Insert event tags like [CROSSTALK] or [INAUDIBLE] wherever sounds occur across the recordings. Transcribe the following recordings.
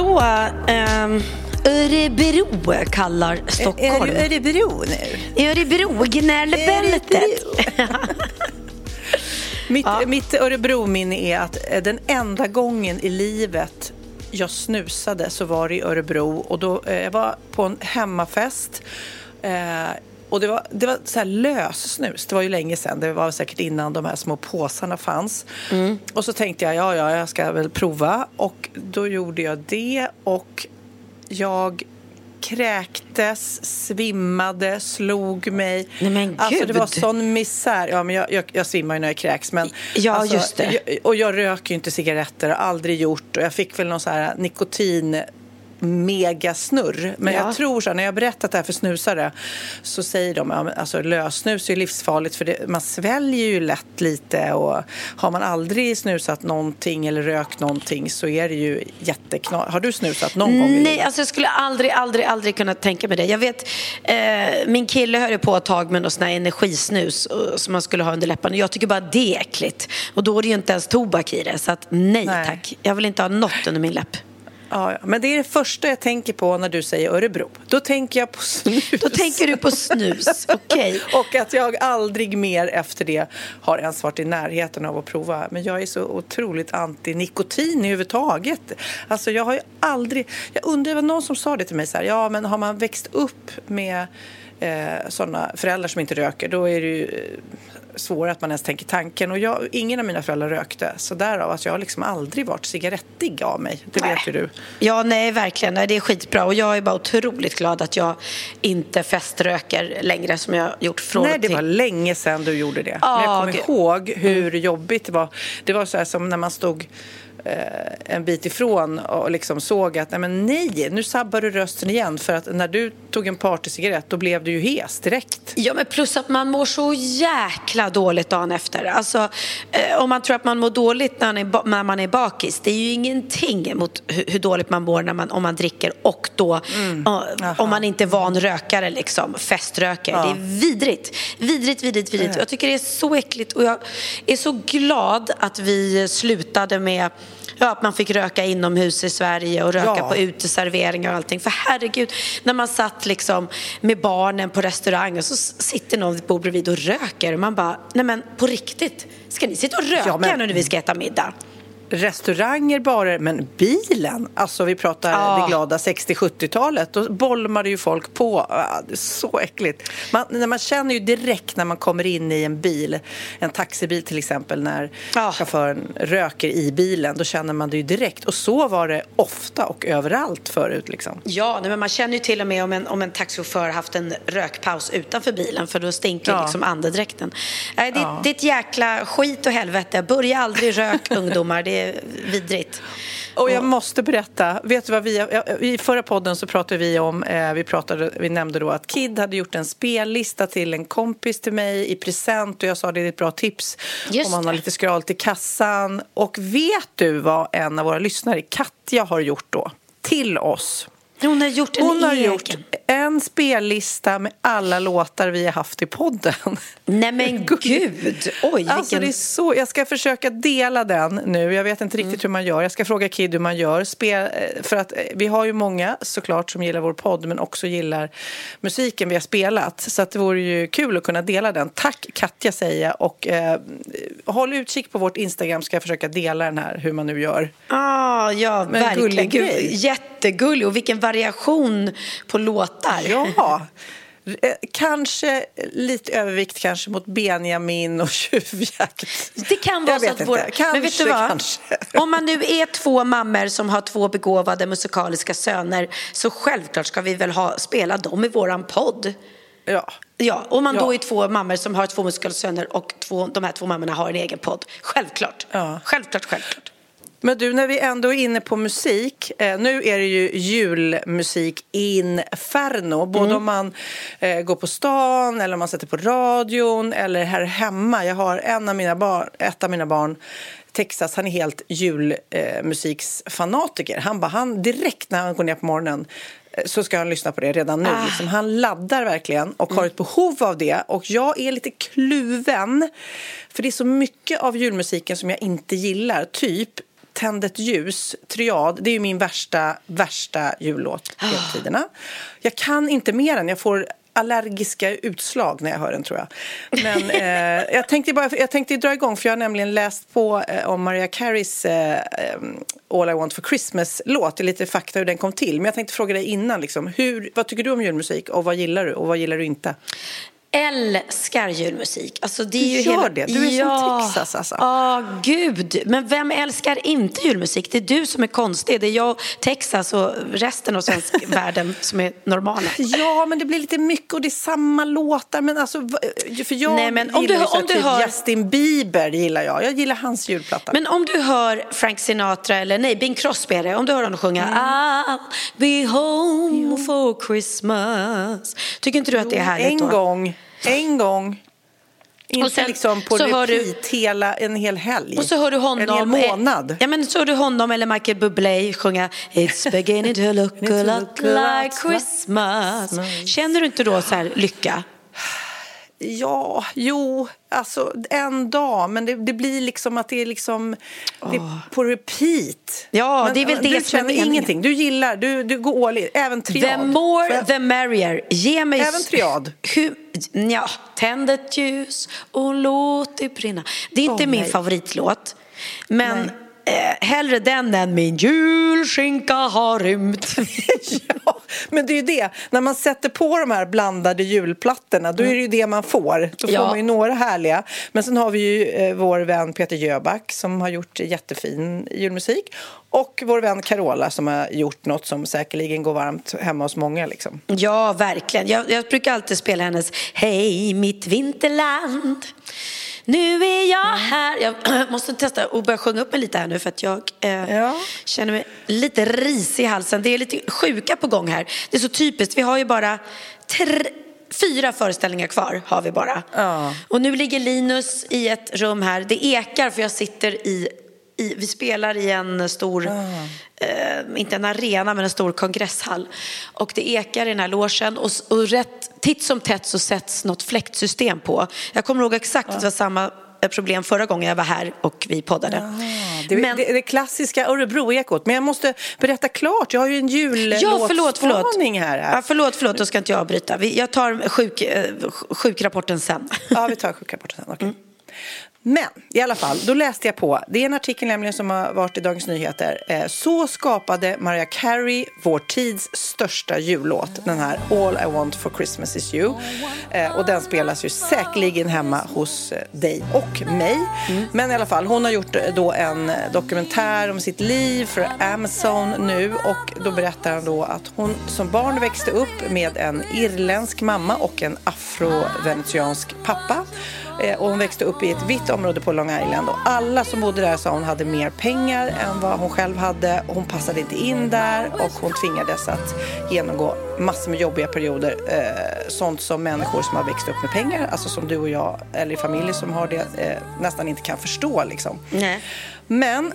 Hallå! Um, Örebro kallar Stockholm. Är du Örebro nu? Örebro, gnällbältet. [LAUGHS] Mitt, ja. mitt Örebro-minne är att eh, den enda gången i livet jag snusade så var det i Örebro och då, eh, jag var på en hemmafest eh, och det var, det var så här lössnus. Det var ju länge sedan. Det var säkert innan de här små påsarna fanns. Mm. Och så tänkte jag, ja, ja, jag ska väl prova. Och då gjorde jag det och jag kräktes, svimmade, slog mig. Nej, men alltså, Gud. det var sån misär. Ja, men jag, jag, jag svimmar ju när jag kräks. Men, ja, alltså, just det. Jag, och jag röker ju inte cigaretter, aldrig gjort. Och jag fick väl någon så här nikotin megasnurr. Men ja. jag tror så när jag berättat det här för snusare så säger de att alltså, lössnus är livsfarligt för det, man sväljer ju lätt lite och har man aldrig snusat någonting eller rökt någonting så är det ju jätteknarigt. Har du snusat någon gång? Nej, alltså jag skulle aldrig, aldrig, aldrig kunna tänka mig det. Jag vet, eh, min kille höll på ett tag med någon sån här energisnus som man skulle ha under läpparna. Jag tycker bara det är äckligt. Och då är det ju inte ens tobak i det. Så att nej, nej. tack. Jag vill inte ha något under min läpp. Ja, men det är det första jag tänker på när du säger Örebro. Då tänker jag på snus. Då tänker du på snus, [LAUGHS] okej. Okay. Och att jag aldrig mer efter det har ens varit i närheten av att prova. Men jag är så otroligt anti-nikotin överhuvudtaget. Alltså jag har ju aldrig... Jag undrar, det var någon som sa det till mig så här, ja men har man växt upp med eh, sådana föräldrar som inte röker, då är det ju eh, svårare att man ens tänker tanken. Och jag, ingen av mina föräldrar rökte, så därav att jag har liksom aldrig varit cigarettig av mig. Det vet ju du. Ja, nej, verkligen. Nej, det är skitbra. Och jag är bara otroligt glad att jag inte feströker längre som jag gjort från Nej, det var länge sedan du gjorde det. Ah, Men jag kommer ihåg hur jobbigt det var. Det var så här som när man stod en bit ifrån och liksom såg att nej, men nej, nu sabbar du rösten igen för att när du tog en partycigarett då blev du ju hes direkt. Ja, men plus att man mår så jäkla dåligt dagen efter. Alltså, eh, om man tror att man mår dåligt när man är, bakis, det är ju ingenting mot hur, dåligt man mår när man, om man dricker och då mm. om man inte är van rökare, liksom, feströker. Ja. Det är vidrigt. Vidrigt, vidrigt, vidrigt. Jag tycker det är så äckligt och jag är så glad att vi slutade med Ja, att man fick röka inomhus i Sverige och röka ja. på uteserveringar och allting. För herregud, när man satt liksom med barnen på restaurang och så sitter någon vid bord bredvid och röker och man bara, nej men på riktigt, ska ni sitta och röka ja, men... nu när vi ska äta middag? Restauranger, barer, men bilen. Alltså vi pratar ja. det glada 60-70-talet. Då bolmade ju folk på. det är så äckligt. Man, när man känner ju direkt när man kommer in i en bil, en taxibil till exempel, när ja. chauffören röker i bilen. Då känner man det ju direkt. Och så var det ofta och överallt förut. Liksom. Ja, men man känner ju till och med om en, om en taxichaufför haft en rökpaus utanför bilen för då stinker ja. liksom andedräkten. Äh, det, ja. det är ett jäkla skit och helvete. Börja aldrig rök [LAUGHS] ungdomar. Det är vidrigt. Och jag måste berätta, vet du vad vi, i förra podden så pratade vi om, eh, vi, pratade, vi nämnde då att Kid hade gjort en spellista till en kompis till mig i present och jag sa det är ett bra tips Just om man har lite skralt i kassan. Och vet du vad en av våra lyssnare, Katja, har gjort då? Till oss. Hon har gjort en Hon har egen. gjort en spellista med alla låtar vi har haft i podden. Nej men [LAUGHS] gud! Oj, Alltså vilken... det är så, jag ska försöka dela den nu. Jag vet inte Mm. riktigt hur man gör. Jag ska fråga Kid hur man gör. Spel, eh, för att eh, vi har ju många såklart som gillar vår podd men också gillar musiken vi har spelat. Så att det vore ju kul att kunna dela den. Tack Katja säger jag och eh, håll utkik på vårt Instagram ska jag försöka dela den här hur man nu gör. Ah, ja, Men verkligen. gullig Gud, grej. Jättegullig. Och vilken variation på låtar. Ja. Eh, Kanske lite övervikt kanske mot Benjamin och [LAUGHS] tjuvjakt. Det kan vara så att våra... Kanske, Men vet du vad? kanske. Om man nu är två mammor som har två begåvade musikaliska söner så självklart ska vi väl ha, spela dem i våran podd. Ja. Ja, om man Ja. då är två mammor som har två musikaliska söner och två, de här två mammorna har en egen podd. Självklart. Ja. Självklart, självklart. Men du, när vi ändå är inne på musik. Eh, nu är det ju julmusik inferno. Både om man eh, går på stan eller om man sätter på radion eller här hemma. Jag har en av mina barn, ett av mina barn Texas, han är helt julmusiksfanatiker. han bara, han direkt när han går ner på morgonen eh, så ska han lyssna på det redan nu. Liksom, han laddar verkligen och har ett behov av det. Och jag är lite kluven. För det är så mycket av julmusiken som jag inte gillar. Typ Tänd ett ljus, Triad, det är min värsta, värsta jullåt genom tiderna. Jag kan inte mer än, jag får allergiska utslag när jag hör den tror jag. Men [LAUGHS] eh, jag, tänkte bara, jag tänkte dra igång för jag har nämligen läst på eh, om Mariah Careys eh, eh, All I Want For Christmas-låt, lite fakta hur den kom till. Men jag tänkte fråga dig innan, liksom, hur, vad tycker du om julmusik och vad gillar du och vad gillar du inte? Älskar julmusik. Alltså, det är Du ju gör hela... det. Du är som Texas, alltså. Ja, gud. Men vem älskar inte julmusik? Det är du som är konstig. Det är jag, Texas och resten av svensk [LAUGHS] världen som är normala. Ja, men det blir lite mycket och det är samma låtar. Men alltså, för jag Nej, men om gillar du- om du typ hör- Justin Bieber gillar jag. Jag gillar hans julplatta. Men om du hör Frank Sinatra eller nej, Bing Crosby är det, om du hör honom sjunga Mm. I'll be home for Christmas. Tycker inte du att det är härligt en då? gång, en gång. Inte sen liksom på så hör du- repeat hela, en hel helg. Och så hör du honom, En hel månad. eh, Ja, men så hör du honom eller Michael Bublé sjunga It's beginning to look a [LAUGHS] lot like Christmas. Känner du inte då så här lycka? Ja, jo, alltså en dag. Men det, det blir liksom att det är liksom det är på repeat. Ja, men, det är väl det du känner meningen. ingenting. Du gillar, du, du går all in. Även triad. The more jag- the merrier. Ge mig... Även triad? Hur, ja, tänd ett ljus och låt det brinna. Det är inte Åh, min nej. favoritlåt. Men eh, hellre den än min julskinka har rymt. [LAUGHS] Ja, men det är ju det. När man sätter på de här blandade julplattorna då är det ju det man får. Då får Ja. man ju några härliga. Men sen har vi ju eh, vår vän Peter Jöback som har gjort jättefin julmusik. Och vår vän Carola som har gjort något som säkerligen går varmt hemma hos många. Liksom. Ja, verkligen. Jag, jag brukar alltid spela hennes Hej mitt vinterland nu är jag här. Jag [CLEARS THROAT] måste testa att börja sjunga upp mig lite här nu för att jag eh, Ja. känner mig lite risig i halsen. Det är lite sjuka på gång här. Det är så typiskt. Vi har ju bara tre, fyra föreställningar kvar har vi bara. Ja. Och nu ligger Linus i ett rum här. Det ekar för jag sitter i i, vi spelar i en stor, eh, inte en arena men en stor kongresshall. Och det ekar i den här logen och, och rätt, titt som tätt så sätts något fläktsystem på. Jag kommer ihåg exakt att det var samma eh, problem förra gången jag var här och vi poddade. Det, Men- det, det klassiska Örebro-ekot. Men jag måste berätta klart. Jag har ju en Ja, förlåt, förlåt. jullåtspaning här. Ja, förlåt, förlåt, då ska inte jag avbryta. Jag tar sjuk, eh, sjukrapporten sen. Ja, vi tar sjukrapporten sen. okej. Men i alla fall, då läste jag på. Det är en artikel nämligen som har varit i Dagens Nyheter. Eh, så skapade Mariah Carey vår tids största jullåt. Den här All I want for Christmas is you. Eh, och den spelas ju säkerligen hemma hos eh, dig och mig. Men i alla fall, hon har gjort eh, då en eh, dokumentär om sitt liv för Amazon nu. Och då berättar hon då att hon som barn växte upp med en irländsk mamma och en afro-venetiansk pappa. Eh, Och hon växte upp i ett vitt område på Long Island och alla som bodde där sa hon hade mer pengar än vad hon själv hade. Hon passade inte in där och hon tvingades att genomgå massor med jobbiga perioder. Eh, sånt som människor som har växt upp med pengar, alltså som du och jag, eller familjer som har det, eh, nästan inte kan förstå liksom. Nej. Men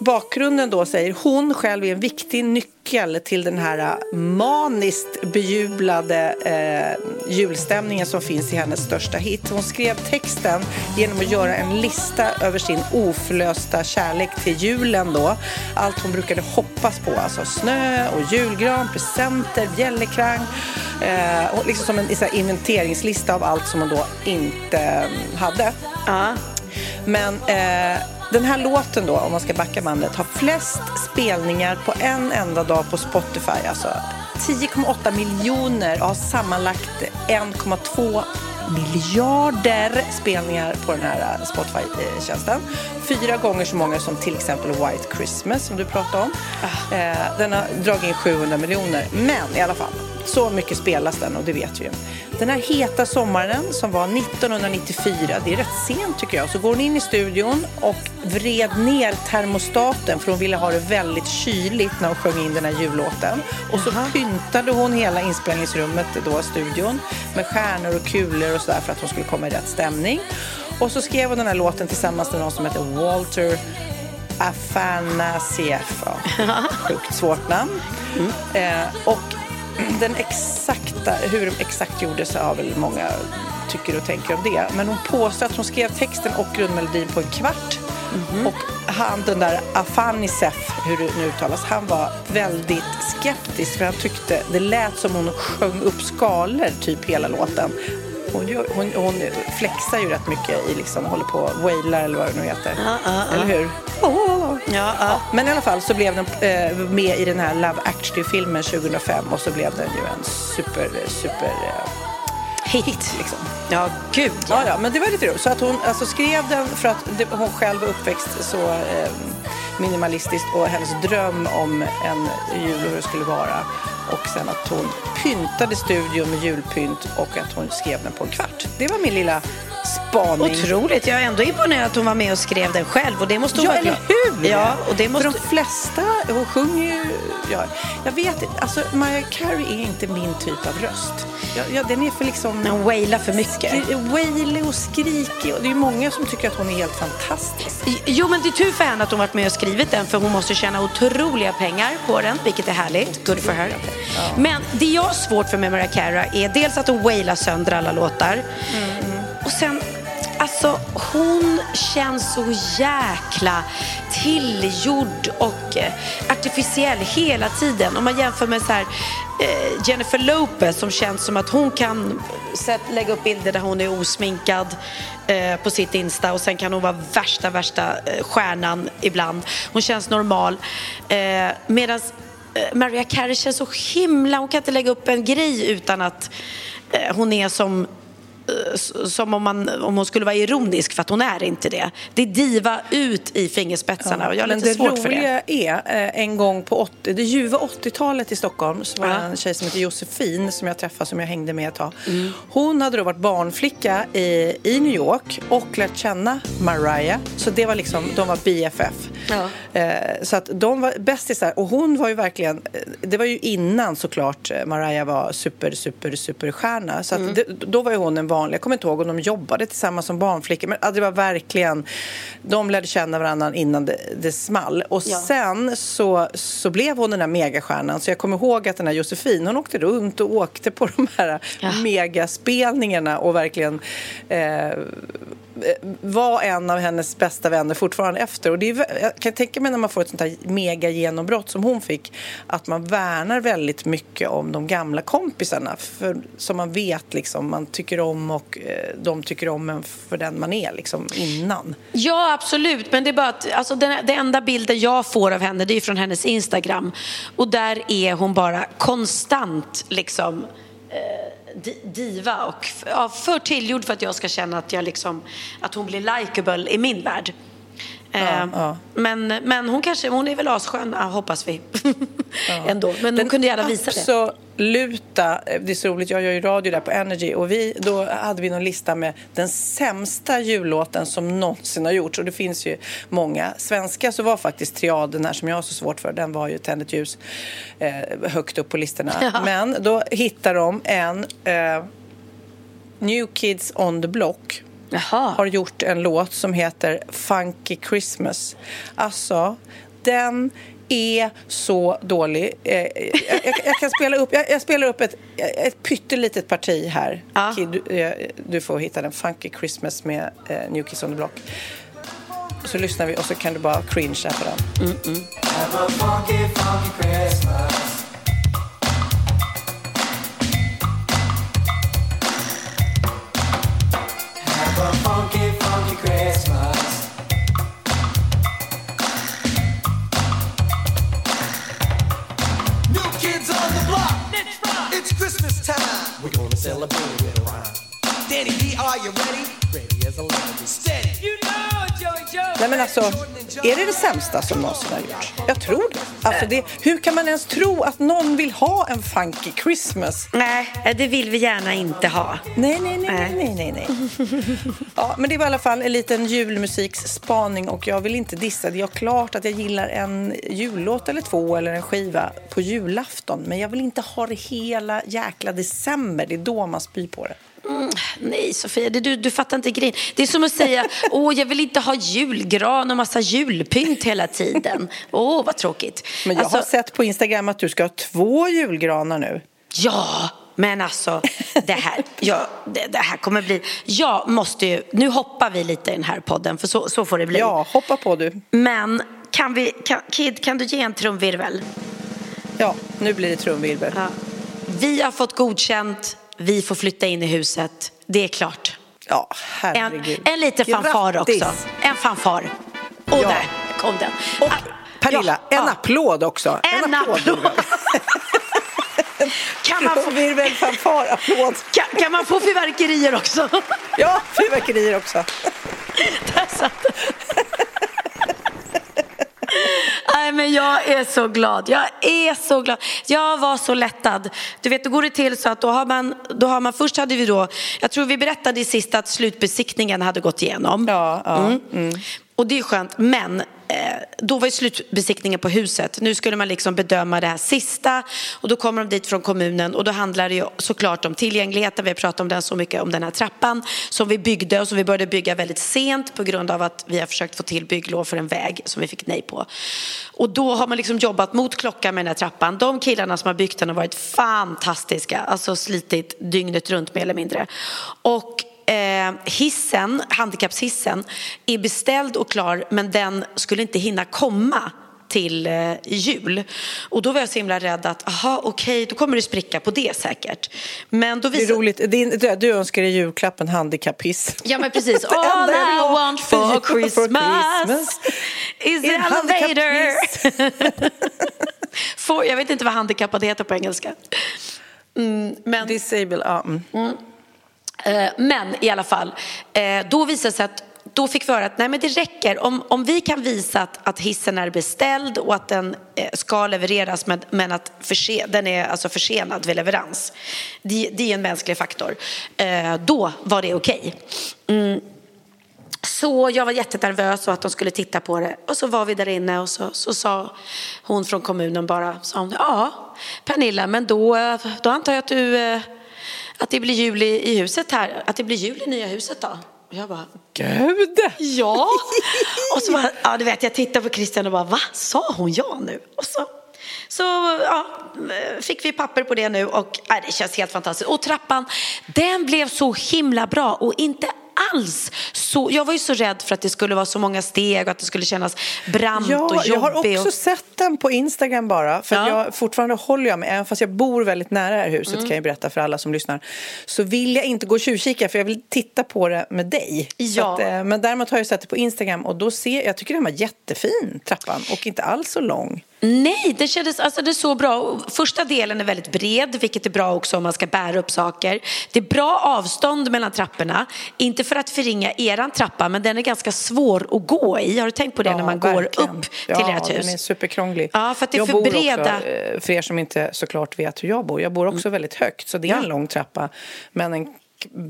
bakgrunden då säger hon själv är en viktig nyckel till den här maniskt bejublade eh, julstämningen som finns i hennes största hit. Hon skrev texten genom att göra en lista över sin oförlösta kärlek till julen då. Allt hon brukade hoppas på, alltså snö och julgran, presenter, bjällerkrang. Eh, liksom som en så inventeringslista av allt som hon då inte mm, hade. Ja. Men eh, den här låten då, om man ska backa bandet, har flest spelningar på en enda dag på Spotify. Alltså 10,8 miljoner och har sammanlagt 1,2 miljarder spelningar på den här Spotify-tjänsten. Fyra gånger så många som till exempel White Christmas som du pratade om. Eh, den har dragit in 700 miljoner. Men i alla fall, så mycket spelas den och det vet vi ju. Den här heta sommaren som var 1994, det är rätt sent tycker jag, så går hon in i studion och vred ner termostaten för hon ville ha det väldigt kyligt när hon sjöng in den här jullåten. Och så pyntade hon hela inspelningsrummet, då studion, med stjärnor och kulor och sådär för att hon skulle komma i rätt stämning. Och så skrev hon den här låten tillsammans med någon som heter Walter Afanasieff. Sjukt svårt namn. Mm. Eh, och den exakta, hur de exakt gjorde så har väl många tycker och tänker om det. Men hon påstår att hon skrev texten och grundmelodin på en kvart. Mm. Och han, den där Afanisef, hur det nu uttalas, han var väldigt skeptisk för han tyckte det lät som hon sjöng upp skalor typ hela låten. Hon, gör, hon, hon flexar ju rätt mycket i liksom, håller på och wailar eller vad det nu heter. Uh, uh. Eller hur? Oh. Ja, ja, men i alla fall så blev den eh, med i den här Love actually-filmen 2005 och så blev den ju en super, super eh, hit. Liksom. Ja, gud ja. ja. ja. men det var lite roligt. Så att hon alltså, skrev den för att det, hon själv var uppväxt så eh, minimalistiskt och hennes dröm om en jul och hur det skulle vara. Och sen att hon pyntade studion med julpynt och att hon skrev den på en kvart. Det var min lilla spaning. Otroligt. Jag är ändå imponerad att hon var med och skrev den själv. Och det måste hon ja, vara eller hur? Ja, och det måste... För de flesta, hon sjunger ju... Ja, jag vet alltså Mariah Carey är inte min typ av röst. Ja, ja, den är för liksom... Hon wailar för mycket. Wailig och skrikig. Och det är många som tycker att hon är helt fantastisk. Jo, men det är tur för henne att hon varit med och skrivit den för hon måste tjäna otroliga pengar på den, vilket är härligt. Good for her. Ja. Men det jag har svårt för med Mariah Carey är dels att hon wailar sönder alla låtar. Mm. Sen Alltså hon känns så jäkla tillgjord och eh, artificiell hela tiden. Om man jämför med så här, eh, Jennifer Lopez som känns som att hon kan eh, lägga upp bilder där hon är osminkad på sitt Insta och sen kan hon vara värsta, värsta stjärnan ibland. Hon känns normal. Medan Maria Mariah Carey känns så himla... Hon kan inte lägga upp en grej utan att hon är som som om, man, om hon skulle vara ironisk för att hon är inte det. Det är diva ut i fingerspetsarna ja, och jag har lite det svårt för det. roliga är eh, en gång på 80, det ljuva 80-talet i Stockholm så var det ja. en tjej som heter Josefin som jag träffade som jag hängde med ett tag. Mm. Hon hade då varit barnflicka i, i New York och lärt känna Mariah. Så det var liksom, de var BFF. Ja. Eh, så att de var bästisar och hon var ju verkligen, det var ju innan såklart Mariah var super, super, superstjärna. Så att mm. det, då var ju hon en vanlig. Jag kommer inte ihåg om de jobbade tillsammans som barnflickor. Men det var verkligen, de lärde känna varandra innan det, det small. Och ja. sen så, så blev hon den här megastjärnan. Så jag kommer ihåg att den här Josefin, hon åkte runt och åkte på de här ja. megaspelningarna och verkligen eh, Eh, var en av hennes bästa vänner fortfarande efter. Och det är, jag kan tänka mig när man får ett sånt här mega genombrott som hon fick att man värnar väldigt mycket om de gamla kompisarna för, som man vet liksom, man tycker om och eh, de tycker om en för den man är liksom, innan. Ja, absolut. Men det är bara att alltså, den, den enda bilden jag får av henne det är från hennes Instagram. Och där är hon bara konstant liksom eh, diva och ja, för tillgjord för att jag ska känna att, jag liksom, att hon blir likable i min värld. Ja, eh, ja. Men, men hon kanske, hon är väl asskön, hoppas vi. Ja. [LAUGHS] Ändå. Men Den hon kunde gärna visa det. Absoluta, det är så roligt, jag gör ju radio där på Energy och vi, då hade vi någon lista med den sämsta jullåten som någonsin har gjorts och det finns ju många. Svenska så var faktiskt triaden här som jag har så svårt för, den var ju Tänd ett ljus eh, högt upp på listorna. [LAUGHS] Men då hittade de en eh, New Kids on the Block Jaha. har gjort en låt som heter Funky Christmas. Alltså, Den är så dålig. Eh, jag, jag, jag kan spela upp, jag, jag, spelar upp ett, ett pyttelitet parti här. Ja. Kid, du, eh, du får hitta den. Funky Christmas med eh, New Kids on the Block. Så lyssnar vi och så kan du bara cringea på den. Have a We're gonna celebrate with a rhyme. Danny D, are you ready? Ready as a lemon. Steady. You know. Nej men alltså, är det det sämsta som någonsin har gjorts? Jag tror det. Alltså det. Hur kan man ens tro att någon vill ha en funky Christmas? Nej, det vill vi gärna inte ha. Nej, nej, nej, nej, nej, nej. Ja, men det var i alla fall en liten julmusiksspaning och jag vill inte dissa det. Jag klart att jag gillar en jullåt eller två eller en skiva på julafton. Men jag vill inte ha det hela jäkla december. Det är då man spyr på det. Nej, Sofia, det, du, du fattar inte grejen. Det är som att säga, [LAUGHS] åh, jag vill inte ha julgran och massa julpynt hela tiden. Åh, vad tråkigt. Men jag Alltså, har sett på Instagram att du ska ha två julgranar nu. Ja, men alltså, det här, ja, det, det här kommer bli... Jag måste ju... Nu hoppar vi lite i den här podden, för så, så får det bli. Ja, hoppa på du. Men kan vi... Kan, Kid, kan du ge en trumvirvel? Ja, nu blir det trumvirvel. Ja. Vi har fått godkänt. Vi får flytta in i huset. Det är klart. Ja, En, herregud. en liten fanfar Grattis. också. En fanfar. Och Ja. där kom den. Och Ah, Pernilla, ja, en ja. applåd också. En applåd. [LAUGHS] Kan man, få, Trumvirvel, fanfar, applåd. kan, kan man få fyrverkerier också? Ja, fyrverkerier också. [LAUGHS] Där satt. Nej, men jag är så glad. Jag är så glad. Jag var så lättad. Du vet, då går det till så att då har man, då har man först hade vi då, jag tror vi berättade i sist att slutbesiktningen hade gått igenom. Ja, ja. Mm. Och det är skönt, men Eh, då var ju slutbesiktningen på huset. Nu skulle man liksom bedöma det här sista och då kommer de dit från kommunen och då handlar det ju såklart om tillgängligheten. Vi har pratat om den så mycket, om den här trappan som vi byggde och som vi började bygga väldigt sent på grund av att vi har försökt få till bygglov för en väg som vi fick nej på. Och då har man liksom jobbat mot klockan med den här trappan. De killarna som har byggt den har varit fantastiska, alltså slitit dygnet runt mer eller mindre. Och Eh, hissen, handikappshissen, är beställd och klar men den skulle inte hinna komma till eh, jul. Och då var jag så himla rädd att, aha okej, då kommer det spricka på det säkert. Men då Det är roligt. Din, du, önskar dig julklappen handikapphiss. Ja men precis. [LAUGHS] All I want for jul- for Christmas Christmas is an elevator. [LAUGHS] For, jag vet inte vad handikappad heter på engelska. Mm, men... Disable, ja. Mm. Eh, men i alla fall, eh, då visade det sig att då fick vi höra att nej, men det räcker om, om vi kan visa att, att hissen är beställd och att den eh, ska levereras men, men att förse, den är alltså försenad vid leverans. Det, det är en mänsklig faktor. Då var det okej. Mm. Så jag var jättenervös och att de skulle titta på det. Och så var vi där inne och så, så sa hon från kommunen bara, sa hon, ja Pernilla, men då, då antar jag att du, eh, att det blir jul i, i huset här, att det blir jul i nya huset då? Och jag bara, Gud! ja. Och så bara, ja du vet, jag tittade på Christian och bara, va, sa hon ja nu? Och så, så ja, fick vi papper på det nu och nej, det känns helt fantastiskt. Och trappan, den blev så himla bra och inte alls så, jag var ju så rädd för att det skulle vara så många steg och att det skulle kännas brant och Ja, jobbigt. jag har också och... sett den på Instagram bara. För Ja. jag fortfarande håller jag med, även fast jag bor väldigt nära det här huset Mm. kan jag berätta för alla som lyssnar. Så vill jag inte gå och tjuvkika för jag vill titta på det med dig. Ja. att, eh, men däremot har jag sett det på Instagram och då ser jag tycker den var jättefin, trappan. Och inte alls så lång. Nej, det kändes alltså det är så bra. Första delen är väldigt bred, vilket är bra också om man ska bära upp saker. Det är bra avstånd mellan trapporna. Inte för att förringa eran trappa, men den är ganska svår att gå i. Har du tänkt på det när man går verkligen. upp till ja, ert hus? den är superkrånglig. Ja, för att det är jag för breda. Också, eh, för er som inte såklart vet hur jag bor, jag bor också väldigt högt. Så det är en Ja. lång trappa, men en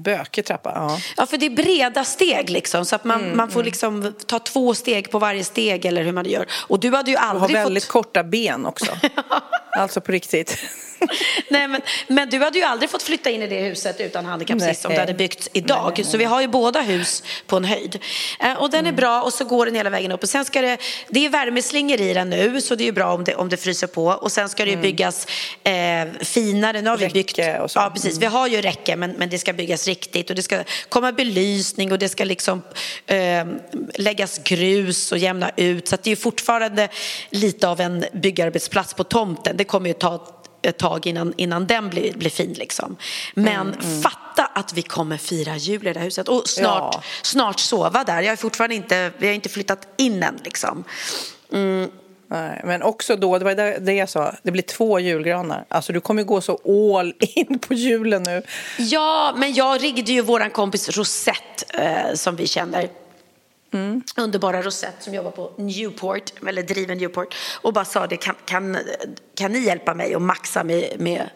bökig trappa. Ja. Ja, för det är breda steg liksom, så att man, Mm, man får liksom ta två steg på varje steg eller hur man gör. Och du hade ju Och har aldrig väldigt fått... korta ben också. [LAUGHS] alltså på riktigt. [LAUGHS] Nej, men, men du hade ju aldrig fått flytta in i det huset utan handikapp Nej. sist om det hade byggts idag. Nej, nej. Så vi har ju båda hus på en höjd. Eh, och den är bra och så går den hela vägen upp. Och sen ska det, det är värmeslingor i den nu så det är ju bra om det, om det fryser på. Och sen ska det ju byggas eh, finare. Nu har vi Räcke byggt. och så. Ja, precis. Vi har ju räcke men, men det ska byggas riktigt och det ska komma belysning och det ska liksom eh, läggas grus och jämna ut. Så det är ju fortfarande lite av en byggarbetsplats på tomten. Det kommer ju ta ett tag innan, innan den blir, blir fin. Liksom. Men Mm, fatta att vi kommer fira jul i det här huset och snart, Ja. snart sova där. Jag är fortfarande inte, vi har inte flyttat in än. Liksom. Nej, men också då, det var det, det jag sa, det blir två julgranar. Alltså du kommer gå så all in på julen nu. Ja, men jag ringde ju våran kompis Rosette eh, som vi känner. Underbara Rosette som jobbar på Newport, eller driver Newport och bara sa det, kan, kan, kan ni hjälpa mig att maxa med, med,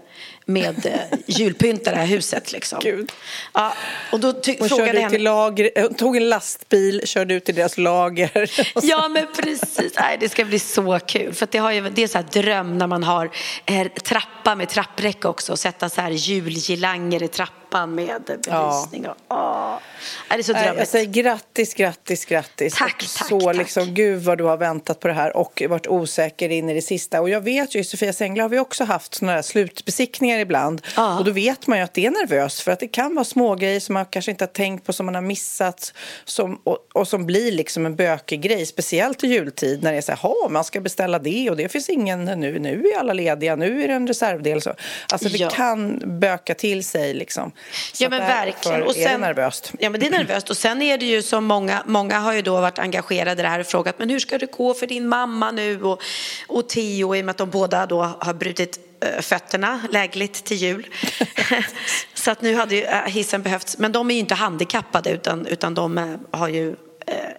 med eh, [LAUGHS] julpynta det här huset liksom. Gud. Ja, och då ty- Hon frågade henne. till lager, tog en lastbil, körde ut till deras lager. [LAUGHS] Och Ja men precis, Nej, det ska bli så kul. För det, har ju, det är så här dröm när man har eh, trappa med trappräcke också. Och sätta så här julgirlanger i trappan med belysning. Och, åh. Det är så Nej, jag drömmigt. säger grattis, grattis, grattis. Tack, och tack, så tack. liksom, gud vad du har väntat på det här och varit osäker in i det sista. Och jag vet ju, Sofia Sängla har vi också haft såna här slutbesiktningar ibland. Ja. Och då vet man ju att det är nervöst för att det kan vara smågrejer som man kanske inte har tänkt på, som man har missat som, och, och som blir liksom en bökig grej. Speciellt i jultid när det är så här, "Ha, man ska beställa det och det finns ingen nu. Nu är alla lediga, nu är det en reservdel. Så. Alltså det Ja. kan böka till sig liksom. Så Ja men verkligen. är det nervöst. Ja men det är nervöst. Och sen är det ju som många, många har ju då varit engagerade i det här och frågat men hur ska det gå för din mamma nu och, och Theo i och med att de båda då har brutit eh, fötterna lägligt till jul. [LAUGHS] Så att nu hade ju eh, hissen behövts. Men de är ju inte handikappade utan, utan de eh, har ju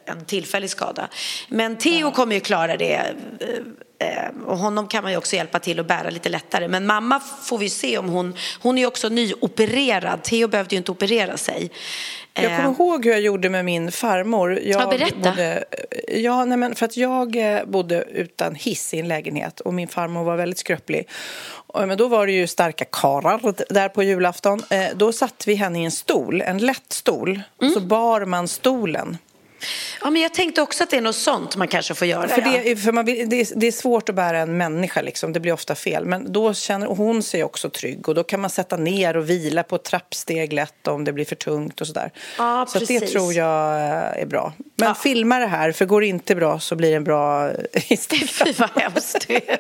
en tillfällig skada. Men Theo kommer ju klara det. eh, eh, Och honom kan man ju också hjälpa till att bära lite lättare. Men mamma får vi se om hon... Hon är ju också nyopererad. Theo behövde ju inte operera sig. Jag Eh, kommer ihåg hur jag gjorde med min farmor. Jag Ja, berätta. Bodde, ja, nej, men för att jag eh, bodde utan hiss i en lägenhet och min farmor var väldigt skröplig. Men då var det ju starka karar där på julafton. Eh, Då satt vi henne i en stol, en lätt stol. Mm. så bar man stolen. Ja, men jag tänkte också att det är något sånt man kanske får göra. För, ja. det, för man, det, är, det är svårt att bära en människa, liksom. det blir ofta fel. Men då känner hon sig också trygg och då kan man sätta ner och vila på ett trappsteg lätt om det blir för tungt och sådär. Ja, så det tror jag eh, är bra. Men Ja. filma det här, för går det inte bra så blir det en bra eh, [LAUGHS] historia. Fy vad hemskt det är.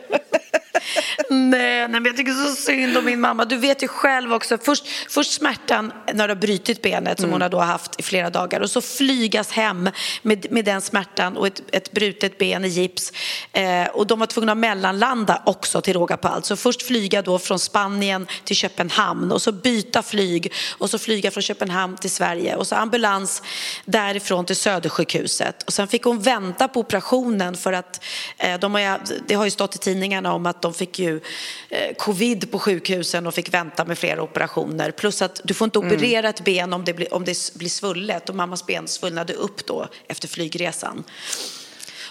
Nej, nej, men jag tycker så synd om min mamma. Du vet ju själv också. Först, först smärtan när du har brutit benet som hon har då haft i flera dagar och så flygas hem med, med den smärtan och ett, ett brutet ben i gips. Eh, och de var tvungna att mellanlanda också till råga på allt. Så först flyga då från Spanien till Köpenhamn och så byta flyg och så flyga från Köpenhamn till Sverige och så ambulans därifrån till Södersjukhuset. Och sen fick hon vänta på operationen för att eh, de har det har ju stått i tidningarna om att de fick ju eh, covid på sjukhusen och fick vänta med flera operationer. Plus att du får inte operera ett ben om det blir, om det blir svullet och mammas ben svullnade upp då efter flygresan.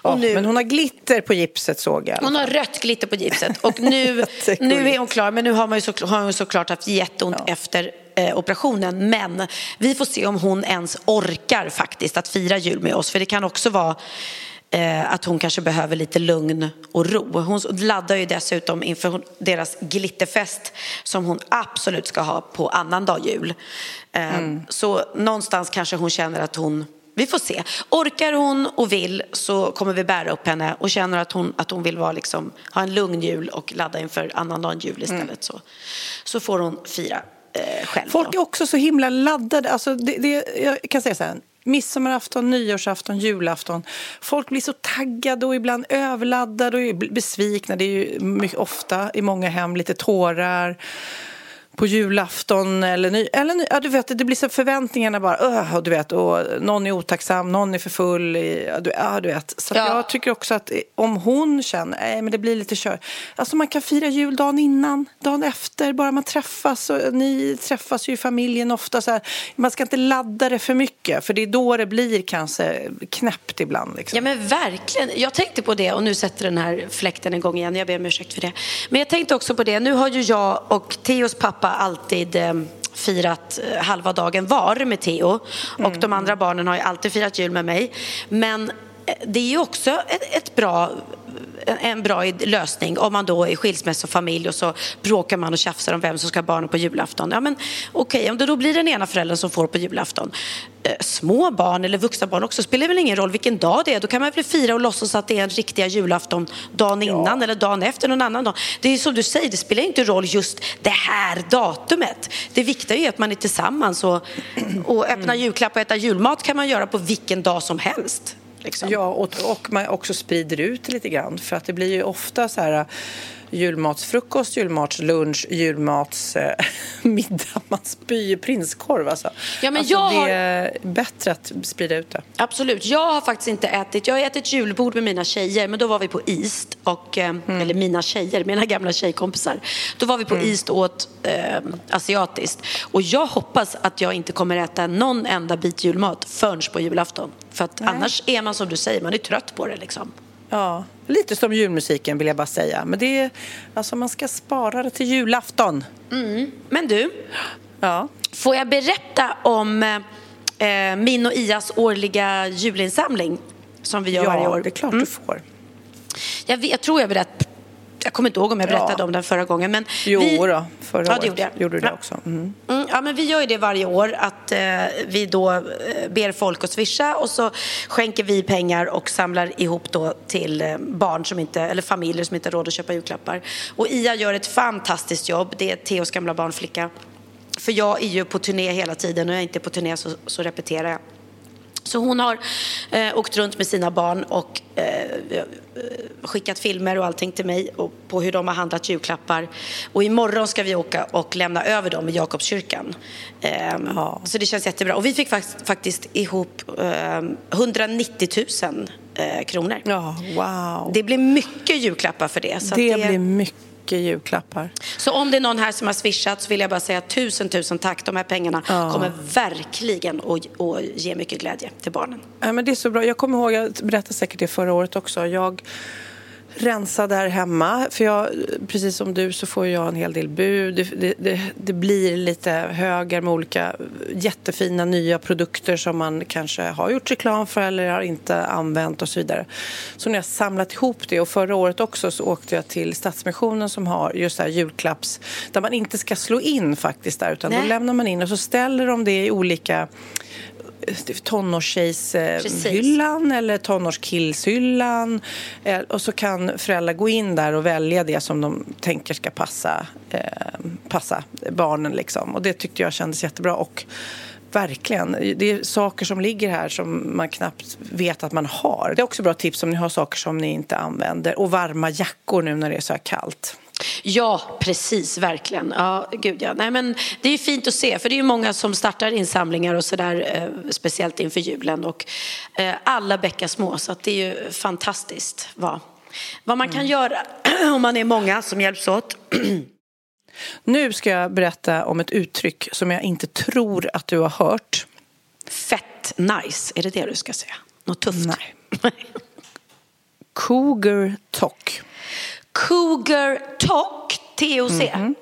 Och nu- Men hon har glitter på gipset såg jag. hon har rött glitter på gipset och [LAUGHS] nu, nu är hon klar. Men nu har, man ju så, har hon såklart haft jätteont Ja. efter eh, operationen. Men vi får se om hon ens orkar faktiskt att fira jul med oss. För det kan också vara eh, att hon kanske behöver lite lugn och ro. Hon laddar ju dessutom inför deras glitterfest som hon absolut ska ha på annandag jul. Eh, Så någonstans kanske hon känner att hon vi får se. Orkar hon och vill så kommer vi bära upp henne och känner att hon, att hon vill vara liksom, ha en lugn jul och ladda inför annandagen jul istället så, så får hon fira eh, själv. Folk är också så himla laddade. Alltså det, det, jag kan säga så här. Midsommarafton, nyårsafton, julafton. Folk blir så taggade och ibland överladdade och besvikna. Det är ju mycket ofta i många hem lite tårar. På julafton eller, ny, eller ny, ja, du vet, det blir så förväntningarna bara, öh, du vet, och någon är otacksam, någon är för full, ja, du, ja, du vet. Så Ja. jag tycker också att om hon känner, nej men det blir lite kör. Alltså man kan fira jul dagen innan, dagen efter, bara man träffas. Och ni träffas ju i familjen ofta så här. Man ska inte ladda det för mycket, för det är då det blir kanske knäppt ibland. Liksom. Ja men verkligen. Jag tänkte på det och nu sätter den här fläkten igång igen. Jag ber om ursäkt för det. Men jag tänkte också på det. Nu har ju jag och Theos pappa alltid eh, firat eh, halva dagen var med Theo. Och de andra barnen har ju alltid firat jul med mig. Men det är ju också ett, ett bra en- bra lösning om man då är skilsmässofamilj och så bråkar man och tjafsar om vem som ska ha barnen på julafton. Ja men okej, om det då blir den ena föräldern som får på julafton. Eh, små barn eller vuxna barn också spelar väl ingen roll vilken dag det är. Då kan man väl fira och låtsas att det är en riktiga julafton dagen innan eller dagen efter någon annan dag. Det är som du säger, det spelar inte roll just det här datumet. Det viktiga är att man är tillsammans och, och öppna julklapp och äta julmat kan man göra på vilken dag som helst. Liksom. Ja, och, och man också sprider ut det lite grann. För att det blir ju ofta så här julmatsfrukost, julmatslunch, julmatsmiddag. Eh, man spyr ju prinskorv alltså. Ja, men alltså jag det har- är bättre att sprida ut det. Absolut. Jag har faktiskt inte ätit, jag har ätit julbord med mina tjejer, men då var vi på East, och, eh, eller mina tjejer, mina gamla tjejkompisar. Då var vi på East och åt eh, asiatiskt. Och jag hoppas att jag inte kommer äta någon enda bit julmat förrän på julafton. För att annars är man som du säger, man är trött på det liksom. Ja, lite som julmusiken vill jag bara säga. Men det är, alltså man ska spara det till julafton. Men du, Ja. får jag berätta om eh, min och Ias årliga julinsamling som vi gör varje ja, år? det är klart Mm. du får. Jag, vet, jag tror jag jag kommer inte ihåg om jag berättade Ja. om den förra gången. Men Jo vi, då, förra ja, året gjorde jag. gjorde du det också. Mm. Mm, ja, men vi gör ju det varje år, att eh, vi då eh, ber folk att swisha och så skänker vi pengar och samlar ihop då till eh, barn som inte, eller familjer som inte har råd att köpa julklappar. Och Ia gör ett fantastiskt jobb, det är Theos gamla barnflicka. För jag är ju på turné hela tiden och jag är inte på turné så, så repeterar jag. Så hon har eh, åkt runt med sina barn och eh, eh, skickat filmer och allting till mig och på hur de har handlat julklappar. Och imorgon ska vi åka och lämna över dem i Jakobskyrkan. Eh, Så det känns jättebra. Och vi fick fakt- faktiskt ihop eh, 190 000 eh, kronor. Ja, wow. Det blir mycket julklappar för det. Att det blir mycket julklappar. så om det är någon här som har swishat så vill jag bara säga tusen, tusen tack. De här pengarna kommer verkligen att, att ge mycket glädje till barnen. Ja, men det är så bra. Jag kommer ihåg, jag berättade säkert det förra året också. Jag rensade här hemma. För jag, precis som du så får jag en hel del bud. Det, det, det, blir lite högar med olika jättefina nya produkter som man kanske har gjort reklam för eller har inte använt och så vidare. Så när jag samlat ihop det och förra året också så åkte jag till Stadsmissionen som har just här julklapps där man inte ska slå in faktiskt där utan då Nej. lämnar man in och så ställer de det i olika. Tonårstjejshyllan eller tonårskillshyllan. Eh, Och så kan föräldrar gå in där och välja det som de tänker ska passa, eh, passa barnen. Liksom. Och det tyckte jag kändes jättebra. Och Verkligen. Det är saker som ligger här som man knappt vet att man har. Det är också bra tips om ni har saker som ni inte använder. Och varma jackor nu när det är så här kallt. Ja, precis, verkligen. Ja, gud ja. Nej, men det är fint att se, för det är många som startar insamlingar och sådär, eh, speciellt inför julen. Och eh, alla bäckar små, så det är ju fantastiskt vad, vad man kan göra [CLEARS THROAT] om man är många som hjälps åt. [CLEARS THROAT] Nu ska jag berätta om ett uttryck som jag inte tror att du har hört. Fett nice, är det det du ska säga? Något tufft? Nej. [LAUGHS] Cougar talk. Cougar Talk, TOC. -hmm.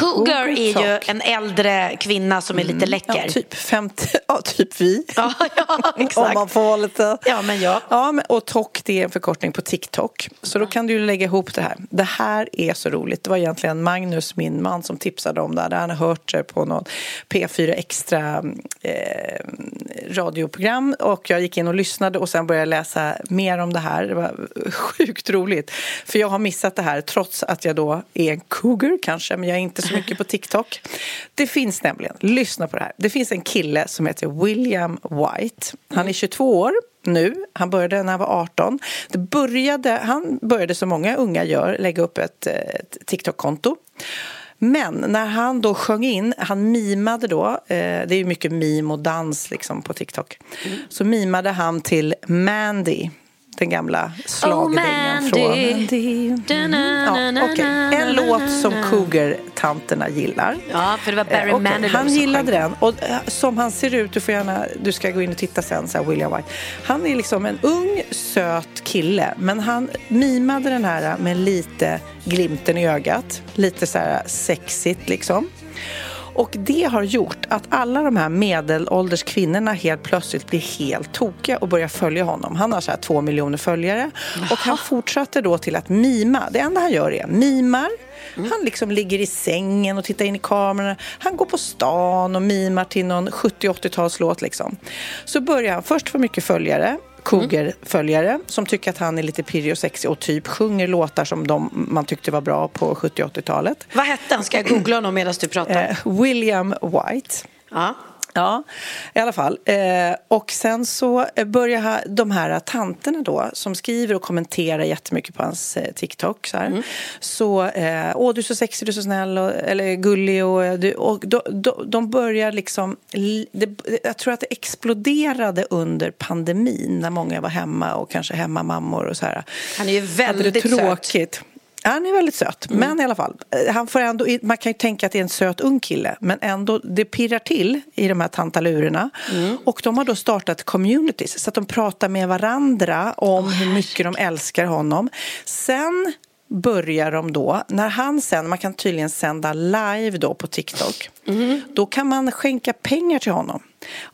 Cougar är ju en äldre kvinna som är lite läcker. Ja, typ 50, ja, typ vi. [LAUGHS] Ja, ja, Om exakt. man får lite... Ja, men ja. ja men, och TOK det är en förkortning på TikTok. Så då kan du lägga ihop det här. Det här är så roligt. Det var egentligen Magnus, min man, som tipsade om det här. Han har hört det på någon P4 Extra eh, radioprogram. Och jag gick in och lyssnade och sen började jag läsa mer om det här. Det var sjukt roligt. För jag har missat det här trots att jag då är en cougar kanske. Men jag är inte så mycket på TikTok. Det finns nämligen, lyssna på det här. Det finns en kille som heter William White. Han är 22 år nu. Han började när han var 18. Det började, han började som många unga gör, lägga upp ett, ett TikTok-konto. Men när han då sjöng in, han mimade då, eh, det är ju mycket mim och dans liksom på TikTok. Så mimade han till Mandy, den gamla schlagerdängan Oh, från... Mm. Ja, okej. En låt som Cougar-tanterna gillar. Ja, för det var Barry Eh, okej, Manilow Han gillade den. Och eh, som han ser ut, du får gärna, du ska gå in och titta sen, så här, William White. Han är liksom en ung, söt kille. Men han mimade den här med lite glimten i ögat. Lite så här sexigt liksom. Och det har gjort att alla de här medelålders kvinnorna helt plötsligt blir helt tokiga och börjar följa honom. Han har så här två miljoner följare och han fortsatte då till att mima. Det enda han gör är mimar. Han liksom ligger i sängen och tittar in i kamerorna. Han går på stan och mimar till någon 70-80-talslåt liksom. Så börjar han först få mycket följare Cougar-följare som tycker att han är lite pirrig och sexig och typ sjunger låtar som de, man tyckte var bra på 70 80-talet. Vad hette han? Ska jag googla honom medan du pratar? Eh, William White. Ja. Ja, i alla fall. Eh, och sen så börjar ha- de här tanterna då som skriver och kommenterar jättemycket på hans eh, TikTok. Så, här. så eh, åh du är så sexig, du är så snäll och, eller gullig och, du, och de, de, de börjar liksom, li- det, jag tror att det exploderade under pandemin när många var hemma och kanske hemmamammor och så här. Han är ju Hade det väldigt söt. Han är väldigt söt, men i alla fall. eh, Han får ändå, man kan ju tänka att det är en söt ung kille, men ändå, det pirrar till i de här tantalurerna. Och de har då startat communities, så att de pratar med varandra om hur mycket de älskar honom. Sen börjar de då, när han sen, man kan tydligen sända live då på TikTok, då kan man skänka pengar till honom.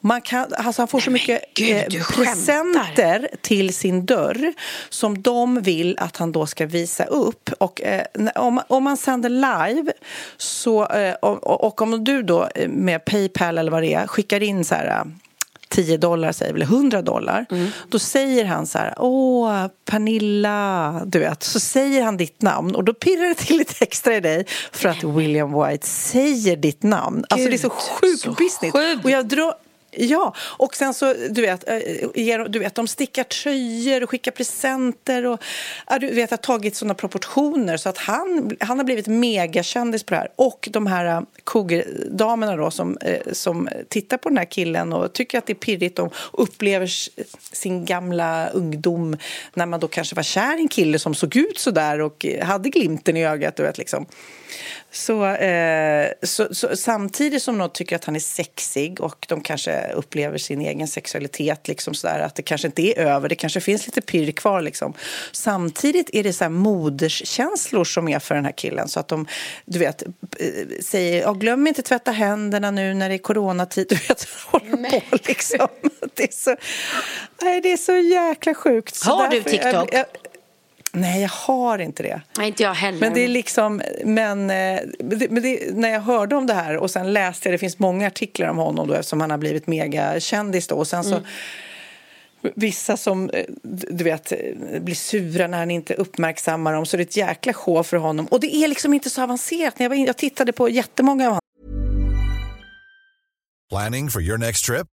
Man kan, alltså han får så mycket gud, eh, presenter till sin dörr som de vill att han då ska visa upp. Och eh, om, om man sänder live så, eh, och, och om du då eh, med Paypal eller vad det är skickar in så här eh, 10 dollar säger vi, eller 100 dollar. Då säger han så här, åh Pernilla, du vet. Så säger han ditt namn och då pirrar det till lite extra i dig för att William White säger ditt namn. alltså det är så sjukt business. sjukt. Och jag drar, Ja, och sen så, du vet, eh, ger- du vet de stickar tröjor och skickar presenter och du vet, har tagit sådana proportioner så att han, han har blivit megakändis på det här. Och de här eh, kogerdamerna då som, eh, som tittar på den här killen och tycker att det är pirrigt och upplever sin gamla ungdom när man då kanske var kär i en kille som såg ut så där och hade glimten i ögat, du vet liksom. Så, eh, så, så samtidigt som de tycker att han är sexig och de kanske upplever sin egen sexualitet liksom sådär, att det kanske inte är över, det kanske finns lite pirr kvar liksom. Samtidigt är det så här moderskänslor som är för den här killen så att de, du vet, eh, säger glöm inte tvätta händerna nu när det är coronatid, [LAUGHS] du vet, håller på liksom. [LAUGHS] Det är så, nej, det är så jäkla sjukt. Så Har du TikTok? Jag, jag, nej, jag har inte det. Nej, inte jag heller. Men det är liksom, men, eh, men det, när jag hörde om det här och sen läste jag, det finns många artiklar om honom då eftersom han har blivit megakändis då och sen så Vissa som eh, du vet eh, blir sura när han inte uppmärksammar dem så det är ett jäkla show för honom. Och det är liksom inte så avancerat. När jag, var in, jag tittade på jättemånga av hans Planning for your next trip?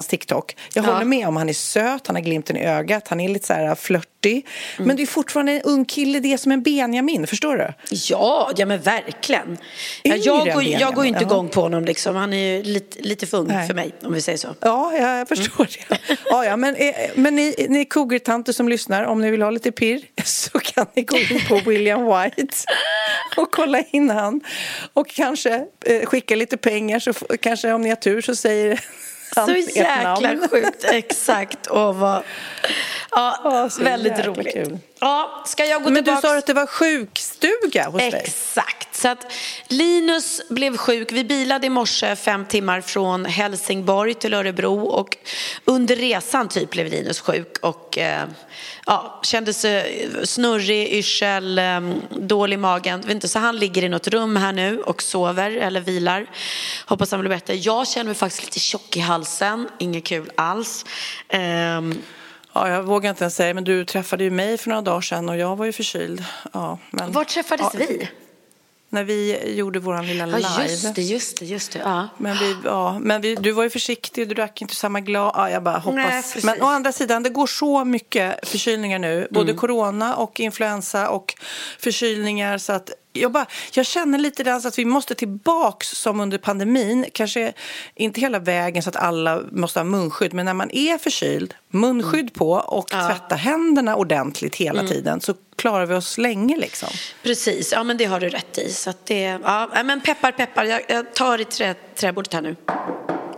TikTok. Jag ja. håller med om han är söt, han har glimten i ögat, han är lite så här flörtig. Mm. Men det är fortfarande en ung kille, det är som en Benjamin, förstår du? Ja, ja men verkligen. Ja, jag, går, jag går inte igång på honom liksom, han är ju lite, lite för ung Nej. för mig om vi säger så. Ja, jag förstår mm. det. Ja, ja, men, eh, men ni, ni cougar som lyssnar, om ni vill ha lite pirr [LAUGHS] så kan ni gå in på William White och kolla in han. Och kanske eh, skicka lite pengar så kanske om ni har tur så säger så jäkla sjukt, exakt. Och vad... [LAUGHS] Ja, oh, väldigt roligt. Kul. Ja, ska jag gå Men tillbaks? du sa att det var sjukstuga hos dig. Exakt. Så att Linus blev sjuk. Vi bilade i morse fem timmar från Helsingborg till Örebro och under resan typ blev Linus sjuk och eh, ja, kände sig snurrig, yrsel, eh, dålig i magen. Så han ligger i något rum här nu och sover eller vilar. Hoppas han blir bättre. Jag känner mig faktiskt lite tjock i halsen. Inget kul alls. Eh, Ja, jag vågar inte ens säga, men du träffade ju mig för några dagar sedan och jag var ju förkyld. Ja, men, Var träffades ja, vi? När vi gjorde vår lilla live. Ja, just det, just det, just det. Ja. Men, vi, ja, men vi, du var ju försiktig, du drack inte samma glas. Ja, jag bara hoppas. Nej, men å andra sidan, det går så mycket förkylningar nu. Både mm. corona och influensa och förkylningar. Så att jag, bara, jag känner lite där att vi måste tillbaks som under pandemin. Kanske inte hela vägen så att alla måste ha munskydd. Men när man är förkyld, munskydd på och tvätta händerna ordentligt hela tiden. Så klarar vi oss länge liksom. Precis, ja men det har du rätt i. Så det, ja, men peppar peppar, jag, jag tar i trä, träbordet här nu.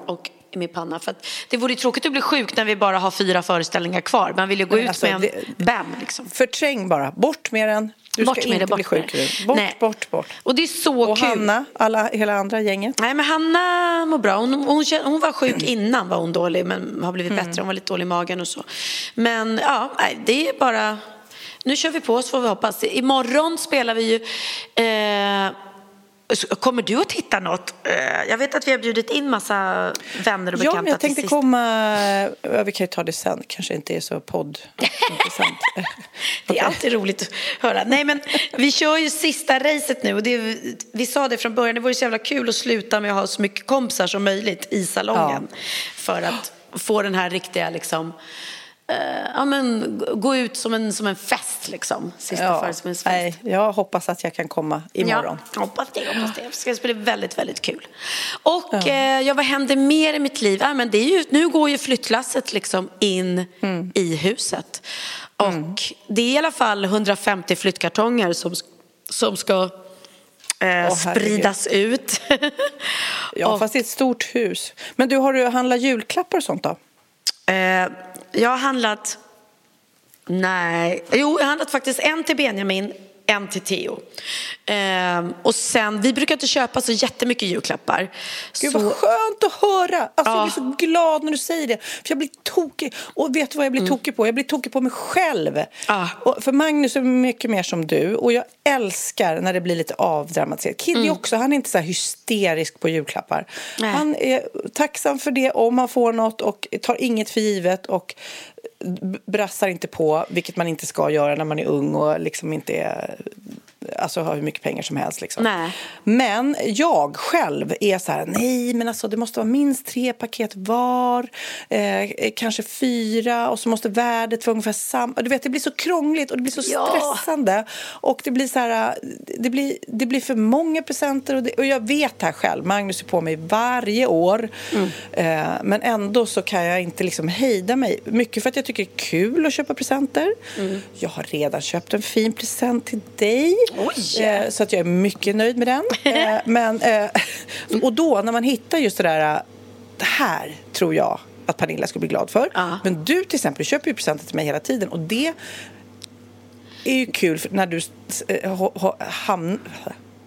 Och i min panna. För att det vore tråkigt att bli sjuk när vi bara har fyra föreställningar kvar. Man vill ju gå Nej, ut alltså, med en det- bam liksom. Förträng bara, bort med den. Du Bort ska med inte det, bli med sjuk. Bort, Nej. bort, bort. Och det är så Och kul. Hanna, alla, hela andra gänget. Nej, men Hanna mår bra. Hon, hon, hon var sjuk [CLEARS THROAT] innan var hon dålig, men har blivit Mm. bättre. Hon var lite dålig i magen och så. Men ja, det är bara... Nu kör vi på så får vi hoppas. Imorgon spelar vi ju... Eh, kommer du att titta något? Eh, jag vet att vi har bjudit in massa vänner och Ja, bekanta men jag tänkte komma... Ja, vi kan ju ta det sen. kanske inte är så poddintressant. [LAUGHS] Det är alltid roligt att höra. Nej, men vi kör ju sista racet nu och det, vi sa det från början, det vore så jävla kul att sluta med att ha så mycket kompisar som möjligt i salongen. För att få den här riktiga liksom, eh, ja men gå ut som en, som en fest liksom. Sista Ja, föreställningsfest. nej, jag hoppas att jag kan komma imorgon. Ja, hoppas det, hoppas det. Det ska bli väldigt, väldigt kul. Och eh, ja, vad händer mer i mitt liv? Ja, men det är ju, nu går ju flyttlasset liksom in Mm. i huset. Och det är i alla fall 150 flyttkartonger som, som ska eh, herregud. spridas ut. Ja, [LAUGHS] Och, fast det är ett stort hus. Men du, har du handlat julklappar och sånt då? eh, jag har handlat... Nej, jo, jag har handlat faktiskt en till Benjamin, en till Theo. Eh, och sen, vi brukar inte köpa så jättemycket julklappar. Gud så... vad skönt att höra! Alltså, Ja. Jag blir så glad när du säger det. För jag blir tokig. Och vet du vad jag blir tokig på? Jag blir tokig på mig själv. Ja. Och för Magnus är mycket mer som du. Och jag älskar när det blir lite avdramatiserat. Kiddy också, han är inte så hysterisk på julklappar. Nej. Han är tacksam för det om han får något och tar inget för givet. Och brassar inte på, vilket man inte ska göra när man är ung och liksom inte är, alltså har hur mycket pengar som helst. Liksom. Nej. Men jag själv är så här, nej men alltså det måste vara minst tre paket var, eh, kanske fyra och så måste värdet vara ungefär samma. Du vet, det blir så krångligt och det blir så Ja. stressande. Och det blir så här, det blir, det blir för många presenter och, det, och jag vet det här själv, Magnus är på mig varje år. Eh, men ändå så kan jag inte liksom hejda mig. Mycket för att jag tycker det är kul att köpa presenter. Jag har redan köpt en fin present till dig. Oj. Eh, så att jag är mycket nöjd med den. [LAUGHS] Eh, men, eh, och då när man hittar just det där, det här tror jag att Pernilla skulle bli glad för. Ja. Men du till exempel köper ju presenter till mig hela tiden och det är ju kul när du eh, ha, ha, hamn,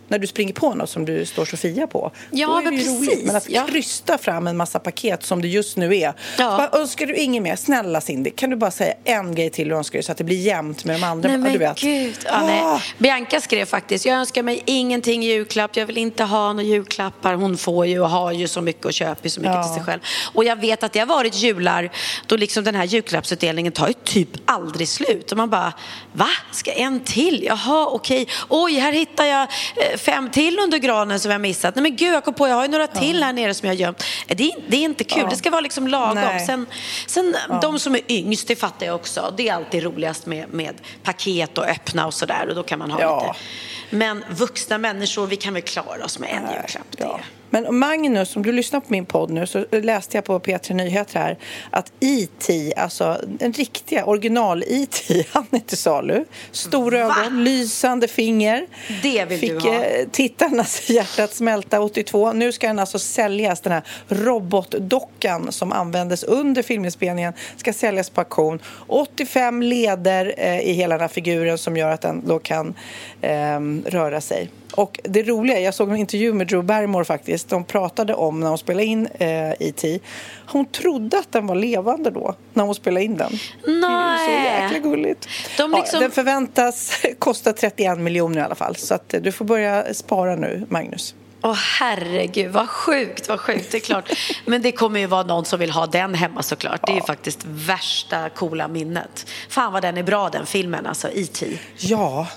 när du springer på något som du står Sofia på. Ja, men precis. roligt. Men att Ja. krysta fram en massa paket som det just nu är. Ja. Bara, önskar du inget mer? Snälla Cindy, kan du bara säga en grej till du önskar dig så att det blir jämnt med de andra? Nej men du vet. gud. Ja, Ah. nej. Bianca skrev faktiskt, jag önskar mig ingenting i julklapp, jag vill inte ha några julklappar. Hon får ju och har ju så mycket och köper så mycket Ja. till sig själv. Och jag vet att det har varit jular då liksom den här julklappsutdelningen tar ju typ aldrig slut. Och man bara, va? Ska en till? Jaha, okej. Oj, här hittar jag eh, fem till under granen som jag missat. Nej men gud, jag kom på, jag har ju några till här nere som jag gömt. Eh, Det, är- det är inte kul, Ja. det ska vara liksom lagom. Nej. Sen, sen de som är yngst, det fattar jag också. Det är alltid roligast med, med paket och öppna och sådär och då kan man ha Ja. lite. Men vuxna människor, vi kan väl klara oss med en julklapp. Det. Men Magnus, om du lyssnar på min podd nu så läste jag på P3 Nyheter här att E.T., alltså den riktiga original-E.T., [LAUGHS] han är till salu. Stora Va? ögon, lysande finger. Det vill Fick du ha. eh, tittarnas [LAUGHS] hjärta smälta 82. Nu ska den alltså säljas, den här robotdockan som användes under filminspelningen ska säljas på auktion. 85 leder eh, i hela den här figuren som gör att den då kan ehm, röra sig. Och det roliga, jag såg en intervju med Drew Barrymore faktiskt. De pratade om när hon spelade in eh, E.T. Hon trodde att den var levande då, när hon spelade in den. Det är ju så Nej. jäkla gulligt. De Ja, liksom- den förväntas kosta 31 miljoner i alla fall. Så att eh, du får börja spara nu, Magnus. Åh herregud, vad sjukt, vad sjukt. Det är klart. [LAUGHS] Men det kommer ju vara någon som vill ha den hemma såklart. Det är ju faktiskt värsta coola minnet. Fan vad den är bra den filmen, alltså E.T. Ja,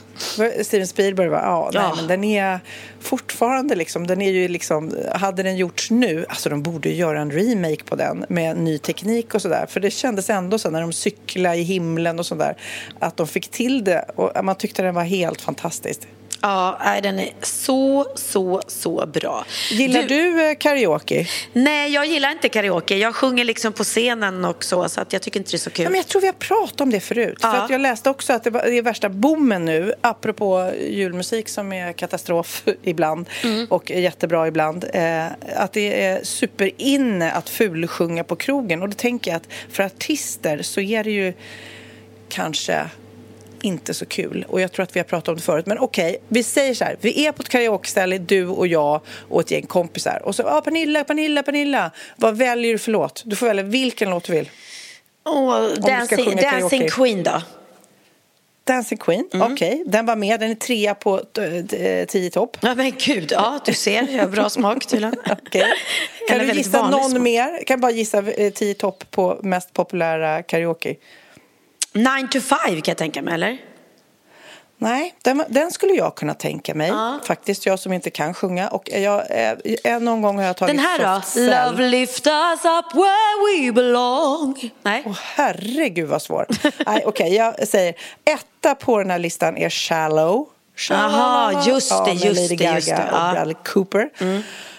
Steven Spielberg va? Ja, Ja. Nej, men den är fortfarande liksom, den är ju liksom, hade den gjorts nu, alltså de borde ju göra en remake på den med ny teknik och sådär. För det kändes ändå så när de cyklade i himlen och sådär, att de fick till det och man tyckte den var helt fantastisk. Ja, nej, den är så, så, så bra. Gillar du, eh, karaoke? Nej, jag gillar inte karaoke. Jag sjunger liksom på scenen och så, så att jag tycker inte det är så kul. Ja, men jag tror vi har pratat om det förut. Ja. För att jag läste också att det är värsta boomen nu, apropå julmusik som är katastrof [LAUGHS] ibland Mm. och jättebra ibland. Eh, att det är superinne att fulsjunga på krogen. Och då tänker jag att för artister så är det ju kanske inte så kul. Och jag tror att vi har pratat om det förut. Men okej, vi säger så här. Vi är på ett karaokeställe, du och jag och ett gäng kompisar. Och så, ah, Pernilla, Pernilla, Pernilla. Vad väljer du för låt? Du får välja vilken låt du vill. Ska dancing, sjunga dancing. Queen då? Dancing Queen, Mm. okej. Den var med, den är trea på eh, tio topp. Ja, men gud, ja, du ser, jag har bra smak tydligen. [LAUGHS] Okej. Kan du gissa någon smak. mer? Kan bara gissa eh, tio topp på mest populära karaoke. Nine to five kan jag tänka mig, eller? Nej, den, den skulle jag kunna tänka mig. Faktiskt, jag som inte kan sjunga. Och jag, eh, någon gång har jag tagit Den här då? Cell. Love lift us up where we belong. Nej. Åh, herregud vad svår. Nej, [LAUGHS] okej, jag säger etta på den här listan är Shallow. Shallow. Aha, just det, ja, just Lady det, Gaga just det, och ja. Bradley Cooper.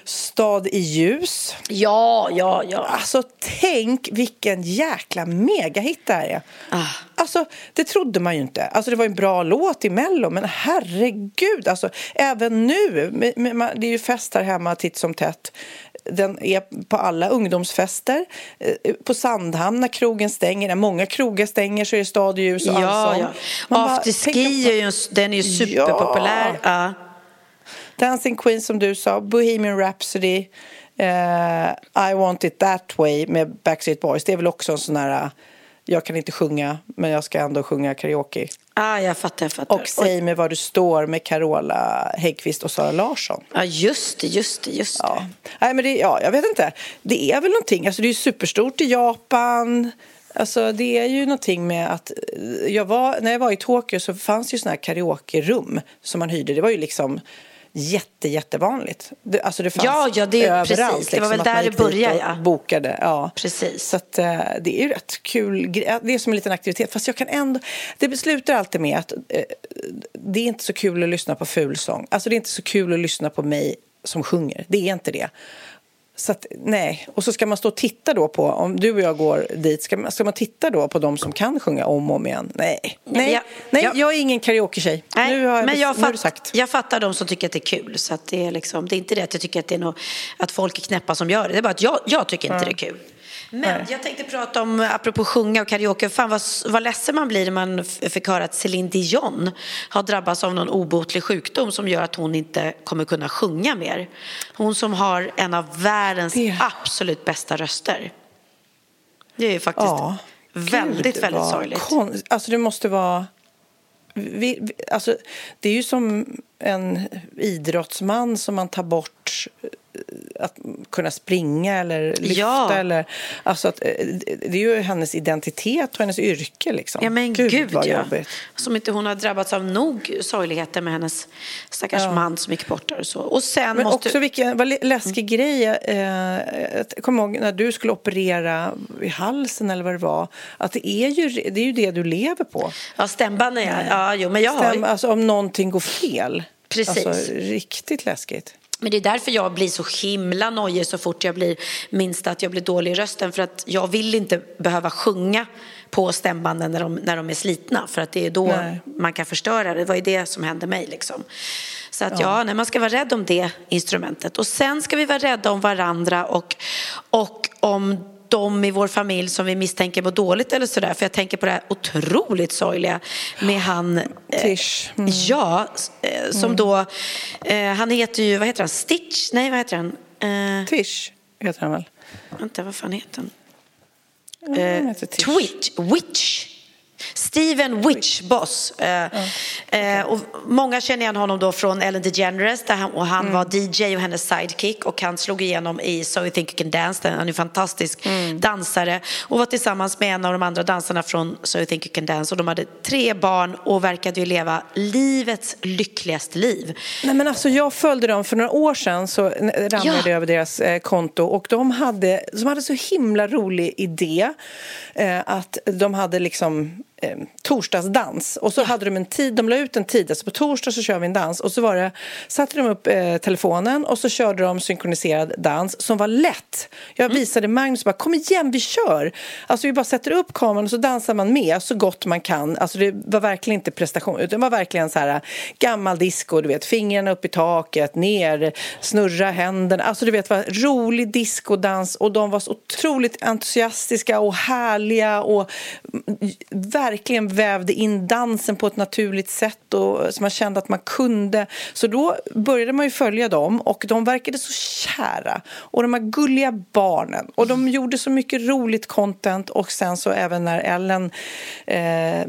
Stad i ljus. Ja, ja, ja. Alltså tänk vilken jäkla megahit det här är. Ah. Alltså det trodde man ju inte. Alltså det var en bra låt i Mello men herregud. Alltså även nu. Det är ju fest här hemma titt som tätt. Den är på alla ungdomsfester. eh, På Sandhamn när krogen stänger. När många krogar stänger så är det stad i ljus och Ja, allsång. ja. Bara Afterski tänker- är ju, den är ju superpopulär. Ja. Dancing Queen som du sa, Bohemian Rhapsody, eh, I want it that way med Backstreet Boys. Det är väl också en sån här, eh, jag kan inte sjunga men jag ska ändå sjunga karaoke. Ah, jag fattar, jag fattar. Och Säg mig var du står med Carola Häggkvist och Sara Larsson. Ja, just det, just det, just det. Ja. Nej, men det, ja, jag vet inte. Det är väl någonting, alltså det är ju superstort i Japan. Alltså det är ju någonting med att eh, jag var, när jag var i Tokyo så fanns det ju sådana här karaoke-rum som man hyrde. Det var ju liksom jätte, jättevanligt. Det, alltså det fanns Ja, ja, det överallt. precis. Det var väl man där det började, ja. Bokade, ja. Precis. Så att, eh, det är ju rätt kul. Det är som en liten aktivitet. Fast jag kan ändå... Det beslutar alltid med att eh, det är inte så kul att lyssna på fulsång. Alltså det är inte så kul att lyssna på mig som sjunger. Det är inte det. Så att, nej. Och så ska man stå och titta då på, om du och jag går dit, ska man, ska man titta då på de som kan sjunga om och om igen? Nej. Nej, jag- nej jag- jag är ingen karaoke-tjej. Nej, nu har men jag, nu fatt, sagt. jag fattar de som tycker att det är kul. Så att det, är liksom, det är inte det att jag tycker att, det är något, att folk är knäppa som gör det. Det är bara att jag, jag tycker inte det är kul. Men jag tänkte prata om, apropå sjunga och karaoke, fan vad, vad ledsen man blir när man fick höra att Céline Dion har drabbats av någon obotlig sjukdom som gör att hon inte kommer kunna sjunga mer. Hon som har en av världens Det- absolut bästa röster. Det är ju faktiskt Ja. väldigt, Gud, väldigt sorgligt. kon- Alltså det måste vara... Vi, vi, alltså, det är ju som en idrottsman som man tar bort eh, att kunna springa eller lyfta. Ja. Eller, alltså att, eh, det är ju hennes identitet och hennes yrke. Liksom. Ja men gud, vad ja. jobbigt. Som inte hon har drabbats av nog sorgligheter med hennes stackars Ja. man som gick bort där och så. Och sen Men måste... också vilken vad lä- läskig grej. Eh, jag kommer ihåg när du skulle operera i halsen eller vad det var. Att det är ju det, är ju det du lever på. Ja, stämbanden ja. ja jo, men jag har... Stäm, alltså om någonting går fel. Precis. Alltså riktigt läskigt. Men det är därför jag blir så himla nojig så fort jag blir minst att jag blir dålig i rösten. För att jag vill inte behöva sjunga på stämbanden när de, när de är slitna. För att det är då Nej. man kan förstöra det. Det var ju det som hände mig liksom. Så att ja, nej, man ska vara rädd om det instrumentet. Och sen ska vi vara rädda om varandra och, och om de i vår familj som vi misstänker mår dåligt eller sådär. För jag tänker på det här otroligt sorgliga med han... eh, Tish. Mm. Ja, eh, som då... Eh, han heter ju, vad heter han? Stitch? Nej, vad heter han? Tish heter han väl? vänta, vad fan heter han? Ja, han heter Tish. Twitch, Witch. Steven Witch Boss. Eh, eh, och många känner igen honom då från Ellen DeGeneres där han, och han Mm. var DJ och hennes sidekick och han slog igenom i So You Think You Can Dance. Han är en fantastisk Mm. dansare och var tillsammans med en av de andra dansarna från So You Think You Can Dance och de hade tre barn och verkade ju leva livets lyckligaste liv. Nej, men alltså, jag följde dem för några år sedan så ramlade Ja. jag över deras eh, konto och de hade, de hade så himla rolig idé eh, att de hade liksom eh, torsdagsdans. Och så hade de en tid, de la ut en tid, alltså på torsdag så kör vi en dans. Och så var det, satte de upp eh, telefonen och så körde de synkroniserad dans som var lätt. Jag Mm. visade Magnus bara, kom igen vi kör! Alltså vi bara sätter upp kameran och så dansar man med så gott man kan. Alltså det var verkligen inte prestation, utan det var verkligen så här gammal disco, du vet, fingrarna upp i taket, ner, snurra händerna. Alltså du vet, var rolig discodans och de var så otroligt entusiastiska och härliga och mm, verkligen vävde in dansen på ett naturligt sätt och så man kände att man kunde. Så då började man ju följa dem och de verkade så kära och de här gulliga barnen och de gjorde så mycket roligt content och sen så även när Ellen eh,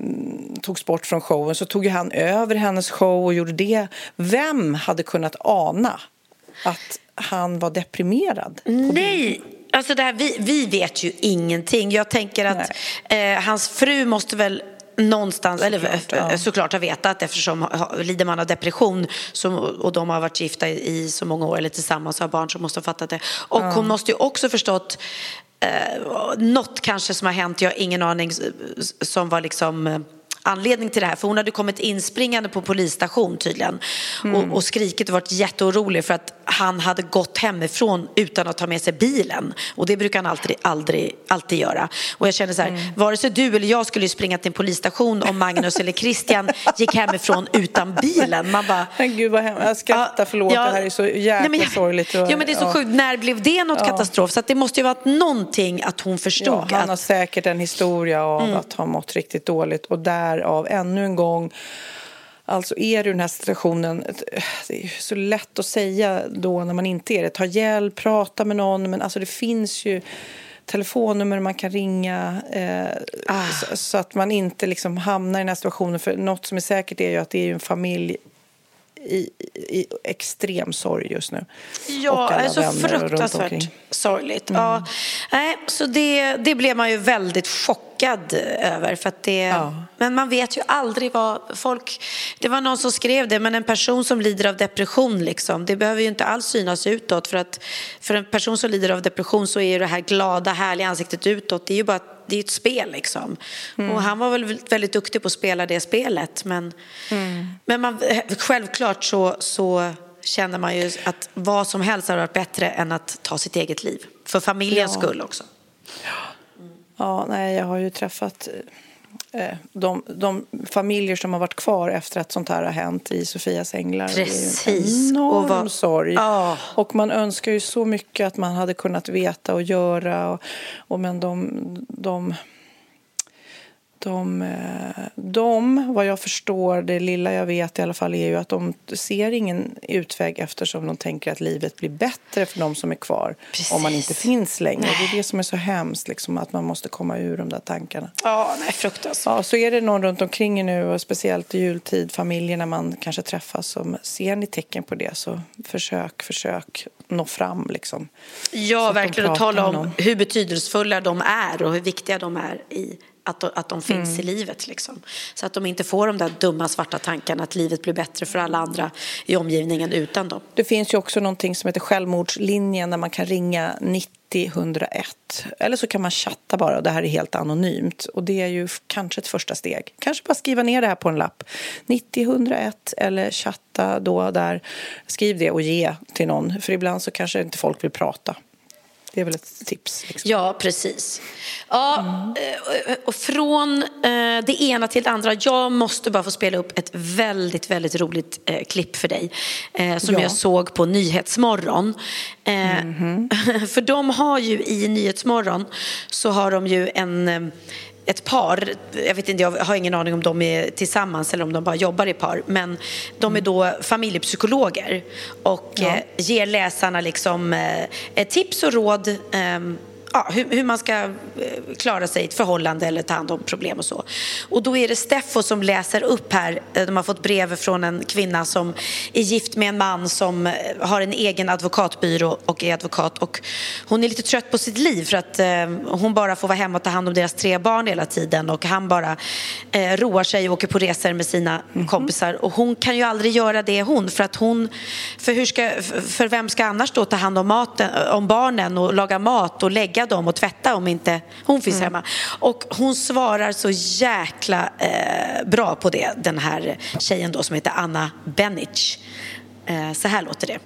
togs bort från showen så tog han över hennes show och gjorde det. Vem hade kunnat ana att han var deprimerad? Nej, alltså det här, vi, vi vet ju ingenting. Jag tänker att eh, hans fru måste väl någonstans, eller ja. eh, såklart ha vetat eftersom lider man av depression så, och de har varit gifta i, i så många år eller tillsammans och har barn så måste ha fattat det. Och hon måste ju också förstått eh, något kanske som har hänt, jag har ingen aning, som var liksom eh, anledning till det här. För hon hade kommit inspringande på polisstation tydligen och, och skrikit och varit jätteorolig för att han hade gått hemifrån utan att ta med sig bilen. Och det brukar han alltid, aldrig, alltid göra. Och jag känner så här, vare sig du eller jag skulle springa till en polisstation om Magnus eller Christian [LAUGHS] gick hemifrån utan bilen. Man bara, Men gud vad hemskt. Jag skrattar, förlåt, det här är så jäkla Nej, jag- sorgligt. och- Ja men det är så ja. sjukt. När blev det något katastrof? Så det måste ju varit någonting att hon förstod Ja, han har att säkert en historia av att ha mått riktigt dåligt och därav ännu en gång Alltså är du i den här situationen, det är så lätt att säga då när man inte är det. Ta hjälp, prata med någon, men alltså det finns ju telefonnummer man kan ringa eh, så, så att man inte liksom hamnar i den här situationen. För något som är säkert är ju att det är en familj i, i extrem sorg just nu. Ja, alltså vänner runt fruktansvärt sorgligt. Ja. Nej, så det, det blev man ju väldigt chockad över. För det, Ja. Men man vet ju aldrig vad folk... Det var någon som skrev det, men en person som lider av depression, liksom, det behöver ju inte alls synas utåt. För att för en person som lider av depression så är ju det här glada, härliga ansiktet utåt, det är ju bara det är ett spel liksom. Och han var väl väldigt duktig på att spela det spelet. Men, men man, [LAUGHS] självklart så, så känner man ju att vad som helst hade varit bättre än att ta sitt eget liv. För familjens Ja. skull också. Ja, nej, jag har ju träffat eh, de, de familjer som har varit kvar efter att sånt här har hänt i Sofias änglar. Det är Precis. en enorm Och vad- sorg. Ja. Och man önskar ju så mycket att man hade kunnat veta och göra. Och, och men de, de, de, eh, de, vad jag förstår, det lilla jag vet i alla fall är ju att de ser ingen utväg eftersom de tänker att livet blir bättre för de som är kvar om man inte Precis. finns längre. Det är det som är så hemskt, liksom, att man måste komma ur de där tankarna. Ja, nej, fruktansvärt. Ja, så är det någon runt omkring nu, och speciellt i jultid, familjer när man kanske träffas, som ser ni tecken på det så försök, försök nå fram liksom. Ja, verkligen. Och tala om någon. hur betydelsefulla de är och hur viktiga de är i att de, att de finns Mm. i livet. Liksom. Så att de inte får de där dumma svarta tankarna att livet blir bättre för alla andra i omgivningen utan dem. Det finns ju också någonting som heter självmordslinjen där man kan ringa 90 101. Eller så kan man chatta bara och det här är helt anonymt. Och det är ju kanske ett första steg. Kanske bara skriva ner det här på en lapp. 90 101 eller chatta då där. Skriv det och ge till någon. För ibland så kanske inte folk vill prata. Det är väl ett tips. Liksom. Ja, precis. Ja, eh, och från eh, det ena till det andra. Jag måste bara få spela upp ett väldigt, väldigt roligt eh, klipp för dig. Som Ja. jag såg på Nyhetsmorgon. Eh, Mhm. [LAUGHS] För de har ju i Nyhetsmorgon så har de ju en ett par, jag vet inte, jag har ingen aning om de är tillsammans eller om de bara jobbar i par, men de är då familjepsykologer och Ja. eh, ger läsarna liksom eh, tips och råd eh, ja, hur, hur man ska eh, klara sig i ett förhållande eller ta hand om problem och så. Och då är det Steffo som läser upp här, eh, de har fått brev från en kvinna som är gift med en man som eh, har en egen advokatbyrå och är advokat. Och hon är lite trött på sitt liv för att eh, hon bara får vara hemma och ta hand om deras tre barn hela tiden. Och han bara eh, roar sig och åker på resor med sina kompisar. Och hon kan ju aldrig göra det hon. För att hon, för, hur ska, för vem ska annars då ta hand om, maten, om barnen och laga mat och lägga lägga dem och tvätta om inte hon finns Mm. hemma. Och hon svarar så jäkla eh, bra på det, den här tjejen då som heter Anna Benic. Eh, så här låter det.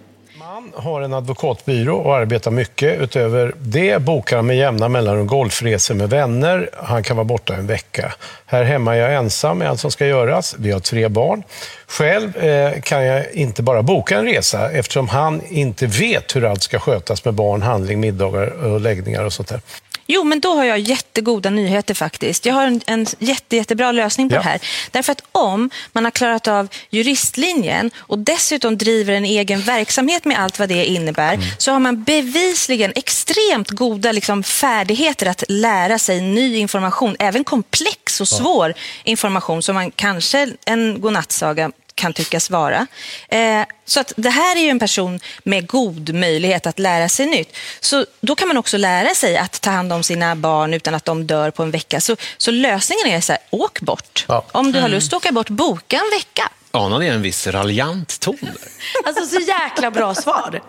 Han har en advokatbyrå och arbetar mycket. Utöver det bokar han med jämna mellanrum golfresor med vänner. Han kan vara borta en vecka. Här hemma är jag ensam med allt som ska göras. Vi har tre barn. Själv eh, kan jag inte bara boka en resa eftersom han inte vet hur allt ska skötas med barn, handling, middagar och läggningar och sånt där. Jo, men då har jag jättegoda nyheter faktiskt. Jag har en, en jätte, jättebra lösning på Ja. det här. Därför att om man har klarat av juristlinjen och dessutom driver en egen verksamhet med allt vad det innebär, Mm. så har man bevisligen extremt goda liksom, färdigheter att lära sig ny information, även komplex och svår information som man kanske en godnattsaga kan tyckas vara. Eh, så att det här är ju en person med god möjlighet att lära sig nytt. Så då kan man också lära sig att ta hand om sina barn utan att de dör på en vecka. Så, så lösningen är så här, åk bort. Ja. Om du har lust att åka bort, boka en vecka. Anar ni en viss raljant ton? [LAUGHS] Alltså så jäkla bra svar.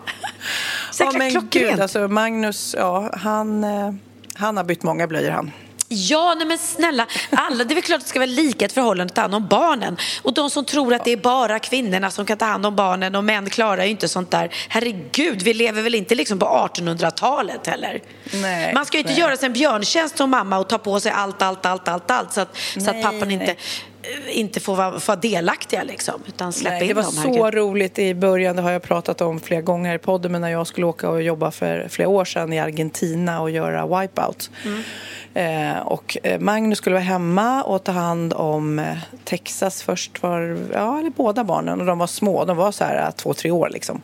Så Ja, jäkla men klockrent. gud, alltså Magnus, ja, han, eh, han har bytt många blöjor han. Ja, nej men snälla, alla, det är väl klart att det ska vara lika ett förhållande att ta hand om barnen. Och de som tror att det är bara kvinnorna som kan ta hand om barnen och män klarar ju inte sånt där. Herregud, vi lever väl inte liksom på 1800-talet heller? Nej, Man ska ju inte nej. göra sig en björntjänst som mamma och ta på sig allt, allt, allt, allt, allt så att, så att Nej, pappan nej. inte, inte får vara, vara delaktiga liksom, utan släppa Nej, in det var dem. så roligt i början, det har jag pratat om flera gånger i podden, men när jag skulle åka och jobba för flera år sedan i Argentina och göra wipeout. Eh, och eh, Magnus skulle vara hemma och ta hand om eh, Texas först var, ja, eller båda barnen och de var små, de var så här eh, två, tre år liksom.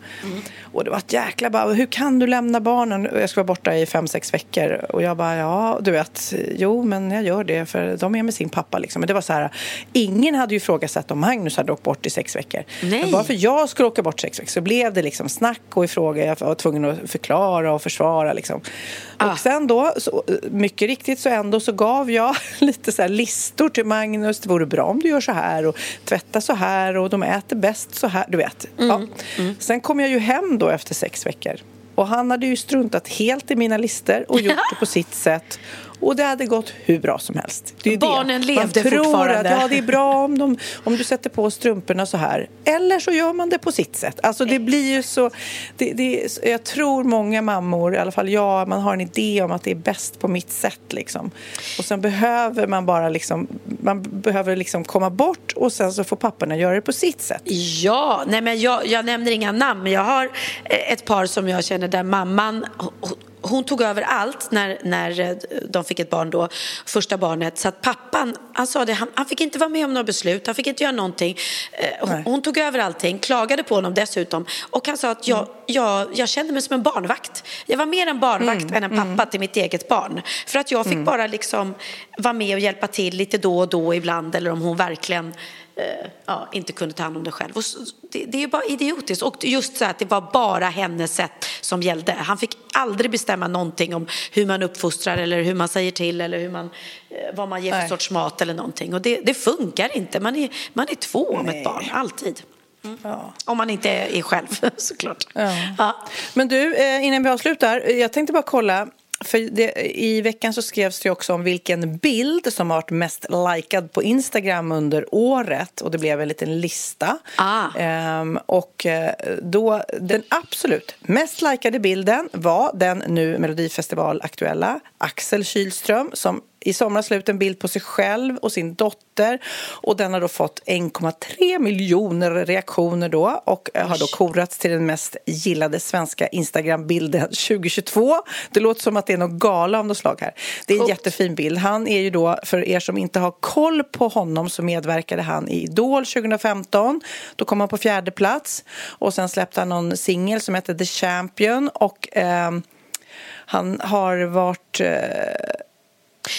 Och det var ett jäkla bara, hur kan du lämna barnen? Jag ska vara borta i fem, sex veckor och jag bara, ja, du vet, jo, men jag gör det för de är med sin pappa liksom. Men det var så här, ingen hade ju ifrågasatt om Magnus hade åkt bort i sex veckor. Nej. Men bara för jag skulle åka bort sex veckor så blev det liksom snack och ifråga. Jag var tvungen att förklara och försvara liksom. Ah. Och sen då, så, mycket riktigt så ändå så gav jag [LAUGHS] lite så listor till Magnus. Det vore bra om du gör så här och tvätta så här och de äter bäst så här. Du vet. Ja. Sen kom jag ju hem då efter sex veckor. Och han hade ju struntat helt i mina listor och gjort det på sitt sätt. Och det hade gått hur bra som helst. Barnen det. levde man tror fortfarande. Att, ja, det är bra om, de, om du sätter på strumporna så här. Eller så gör man det på sitt sätt. Alltså det blir ju så... Det, det, jag tror många mammor, i alla fall jag, man har en idé om att det är bäst på mitt sätt. Liksom. Och sen behöver man bara liksom, man behöver liksom komma bort och sen så får papporna göra det på sitt sätt. Ja, nej men jag, jag nämner inga namn, men jag har eh, ett par som jag känner där mamman hon- tog över allt när, när eh, de fick ett barn då, första barnet. Så att pappan, han sa det, han, han fick inte vara med om några beslut, han fick inte göra någonting. Eh, Hon, hon tog över allting, klagade på honom dessutom. Och han sa att jag, jag, jag kände mig som en barnvakt. Jag var mer en barnvakt än en pappa till mitt eget barn. För att jag fick bara liksom vara med och hjälpa till lite då och då ibland. Eller om hon verkligen ja, inte kunde ta hand om det själv. Det, det är ju bara idiotiskt. Och just så att det var bara hennes sätt som gällde. Han fick aldrig bestämma någonting om hur man uppfostrar eller hur man säger till eller hur man, eh, vad man ger för Nej. sorts mat eller någonting. Och det, det funkar inte. Man är, man är två om ett barn, alltid. Ja. Om man inte är, själv, [LAUGHS] såklart. Ja. Ja. Men du, eh, innan vi avslutar, eh, jag tänkte bara kolla. För det, I veckan så skrevs det också om vilken bild som varit mest likad på Instagram under året. Och det blev en liten lista. Ah. Ehm, och eh, då, den absolut mest likade bilden var den nu Melodifestival-aktuella Axel Kylström som i somras la ut en bild på sig själv och sin dotter och den har då fått 1,3 miljoner reaktioner då och eh, har då korats till den mest gillade svenska Instagram-bilden [LAUGHS] 2022. Det låter som att det är något gala av något slag här. Det är en jättefin bild. Han är ju då, för er som inte har koll på honom så medverkade han i Idol 2015. Då kom han på fjärde plats och sen släppte han någon singel som heter The Champion och ehm, han har varit eh,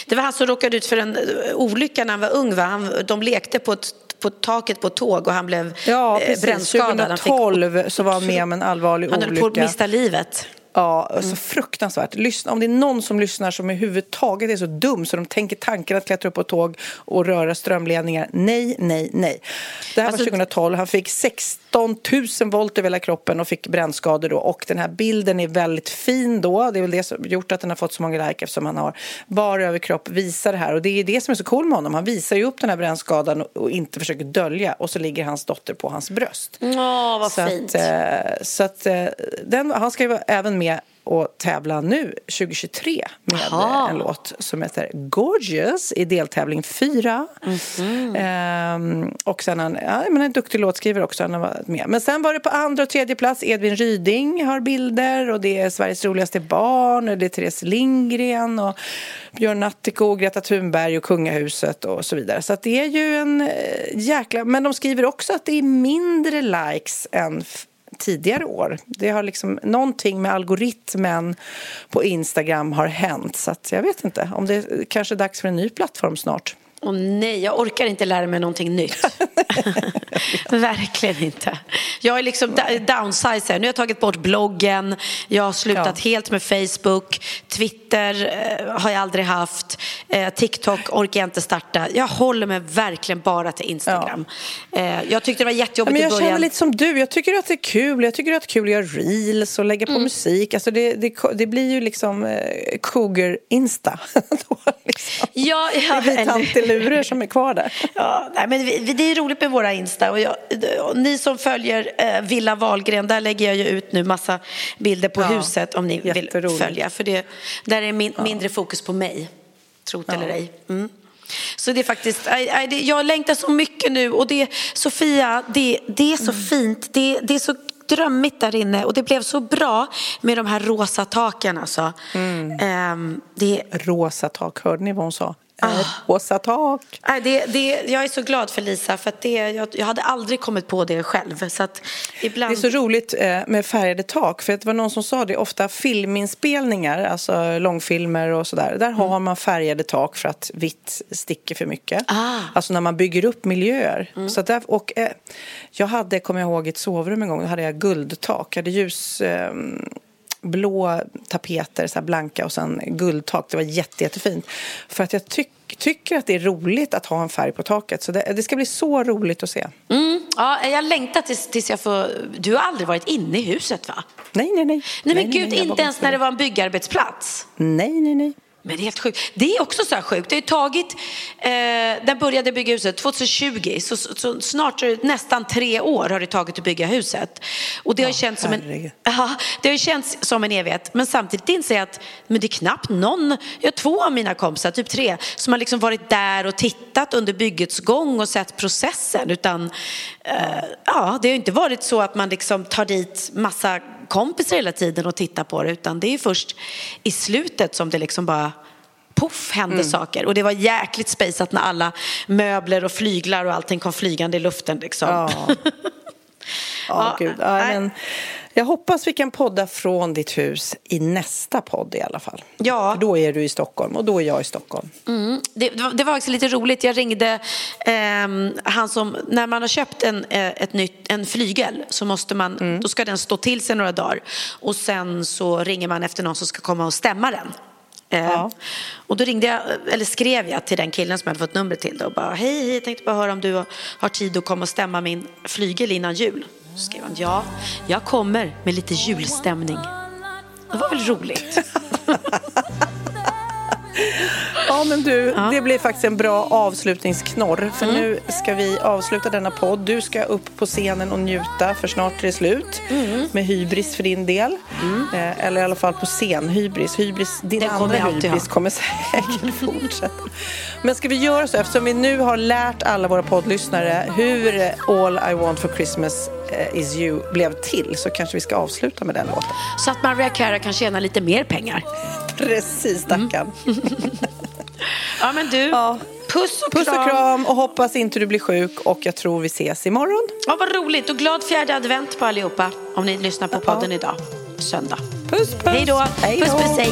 Det var han som råkade ut för en eh, olycka när han var ung. Va? Han, de lekte på, ett, på taket på ett tåg och han blev Ja, eh, precis. brännskadad. Han fick 2012 så var han med om en allvarlig Han höll på att olycka. mista livet. Ja, så fruktansvärt. Lyssna, om det är någon som lyssnar som överhuvudtaget är så dum så de tänker tanken att klättra upp på tåg och röra strömledningar. Nej, nej, nej. Det här Alltså- var 2012. Han fick 16 000 volt över hela kroppen och fick brännskador då. Och den här bilden är väldigt fin då. Det är väl det som gjort att den har fått så många like eftersom han har bar överkropp visar det här. Och det är det som är så cool med honom. Han visar ju upp den här brännskadan och, inte försöker dölja. Och så ligger hans dotter på hans bröst. Åh, vad så fint. Att, eh, så att eh, den, han ska ju även med och tävla nu 2023 med Aha. en låt som heter Gorgeous i deltävling 4. Mhm. Ehm, och sen han, ja, men en duktig låtskrivare också, han har varit med. Men sen var det på andra och tredje plats Edvin Ryding har bilder och det är Sveriges roligaste barn och det är Therese Lindgren och Björn Natthiko, Greta Thunberg och Kungahuset och så vidare. Så det är ju en eh, jäkla... Men de skriver också att det är mindre likes än tidigare år. Det har liksom någonting med algoritmen på Instagram har hänt. Så att jag vet inte om det är kanske är dags för en ny plattform snart. Åh nej, jag orkar inte lära mig någonting nytt. [LAUGHS] Verkligen inte. Jag är liksom downsizer. Nu har jag tagit bort bloggen, jag har slutat helt med Facebook, Twitter eh, har jag aldrig haft, eh, TikTok orkar jag inte starta. Jag håller mig verkligen bara till Instagram. Eh, jag tyckte det var Ja, jättejobbigt men i jag början. känner lite som du. Jag tycker att det är kul. Jag tycker att det är kul att göra reels och lägga på musik. Alltså det, det, det blir ju liksom cougar-insta. [LAUGHS] Liksom. Ja, ja, det blir eller- tantelurer som är kvar där. [LAUGHS] Ja, nej, men vi, det är roligt med våra Insta. Och, jag, och ni som följer eh, Villa Wahlgren, där lägger jag ju ut nu massa bilder på Ja, huset om ni vill följa. För det, där är min, mindre fokus på mig, tro det eller ej. Mm. Så det är faktiskt, jag längtar så mycket nu och det, Sofia, det, det är så Mm. fint, det, det är så drömmigt där inne och det blev så bra med de här rosa taken alltså. Mm. Ehm, det, Rosa tak, hörde ni vad hon sa? Ah. Eh, Rosa tak. Nej, det, det, jag är så glad för Lisa, för det, jag, jag hade aldrig kommit på det själv. Så ibland... Det är så roligt eh, med färgade tak, för det var någon som sa det, ofta filminspelningar, alltså långfilmer och sådär, där har man färgade tak för att vitt sticker för mycket. Ah. Alltså när man bygger upp miljöer. Så där, och, eh, jag hade, kommer jag ihåg, ett sovrum en gång, då hade jag guldtak, jag hade ljus... Eh, blå tapeter, så blanka och sen guldtak. Det var jätte, jättefint. För att jag tyck, tycker att det är roligt att ha en färg på taket. Så det, det ska bli så roligt att se. Mm, ja, jag längtar tills, tills jag får... Du har aldrig varit inne i huset, va? Nej, nej, nej. Nej, men gud, jag var inte ens när det var en byggarbetsplats. Nej, nej, nej. Men det är helt sjukt. Det är också så här sjukt. Det har tagit, eh, den började bygga huset 2020, så, så, så snart nästan tre år har det tagit att bygga huset. Och det har ju känts som en, ja, det har känts som en evighet. Men samtidigt inser jag att men det är knappt någon, jag har två av mina kompisar, typ tre, som har liksom varit där och tittat under byggets gång och sett processen. Utan eh, ja, det har inte varit så att man liksom tar dit massa kompisar hela tiden och tittar på det, utan det är först i slutet som det liksom bara poff hände saker. Och det var jäkligt spejsat när alla möbler och flyglar och allting kom flygande i luften liksom. Ja. [LAUGHS] Ja, gud. Ja, men jag hoppas vi kan podda från ditt hus i nästa podd i alla fall. Ja. För då är du i Stockholm och då är jag i Stockholm. Mm. Det, det var- också lite roligt. Jag ringde ehm, han som, när man har köpt en, eh, ett nytt, en flygel så måste man, då ska den stå till sig några dagar och sen så ringer man efter någon som ska komma och stämma den. Eh, Ja. Och då ringde jag, eller skrev jag till den killen som jag hade fått numret till då och bara hej, hej, jag tänkte bara höra om du har, har tid att komma och stämma min flygel innan jul. Så skrev han ja, jag kommer med lite julstämning. Det var väl roligt? [LAUGHS] Ja, men du, det blir faktiskt en bra avslutningsknorr. För Mm. nu ska vi avsluta denna podd. Du ska upp på scenen och njuta, för snart är det slut. Mm. Med hybris för din del. Eh, eller i alla fall på scen, hybris. hybris din Den andra hybris kommer säkert [LAUGHS] fortsätta. Men ska vi göra så, eftersom vi nu har lärt alla våra poddlyssnare hur All I want for Christmas is you blev till, så kanske vi ska avsluta med den låten. Så att Mariah Carey kan tjäna lite mer pengar. Precis, stackarn. [LAUGHS] Ja men du, Ja. puss och Puss kram. och kram och hoppas inte du blir sjuk och jag tror vi ses imorgon. Ja, vad roligt och glad fjärde advent på allihopa om ni lyssnar på podden idag, söndag. Puss, puss. Hej då, puss puss hej.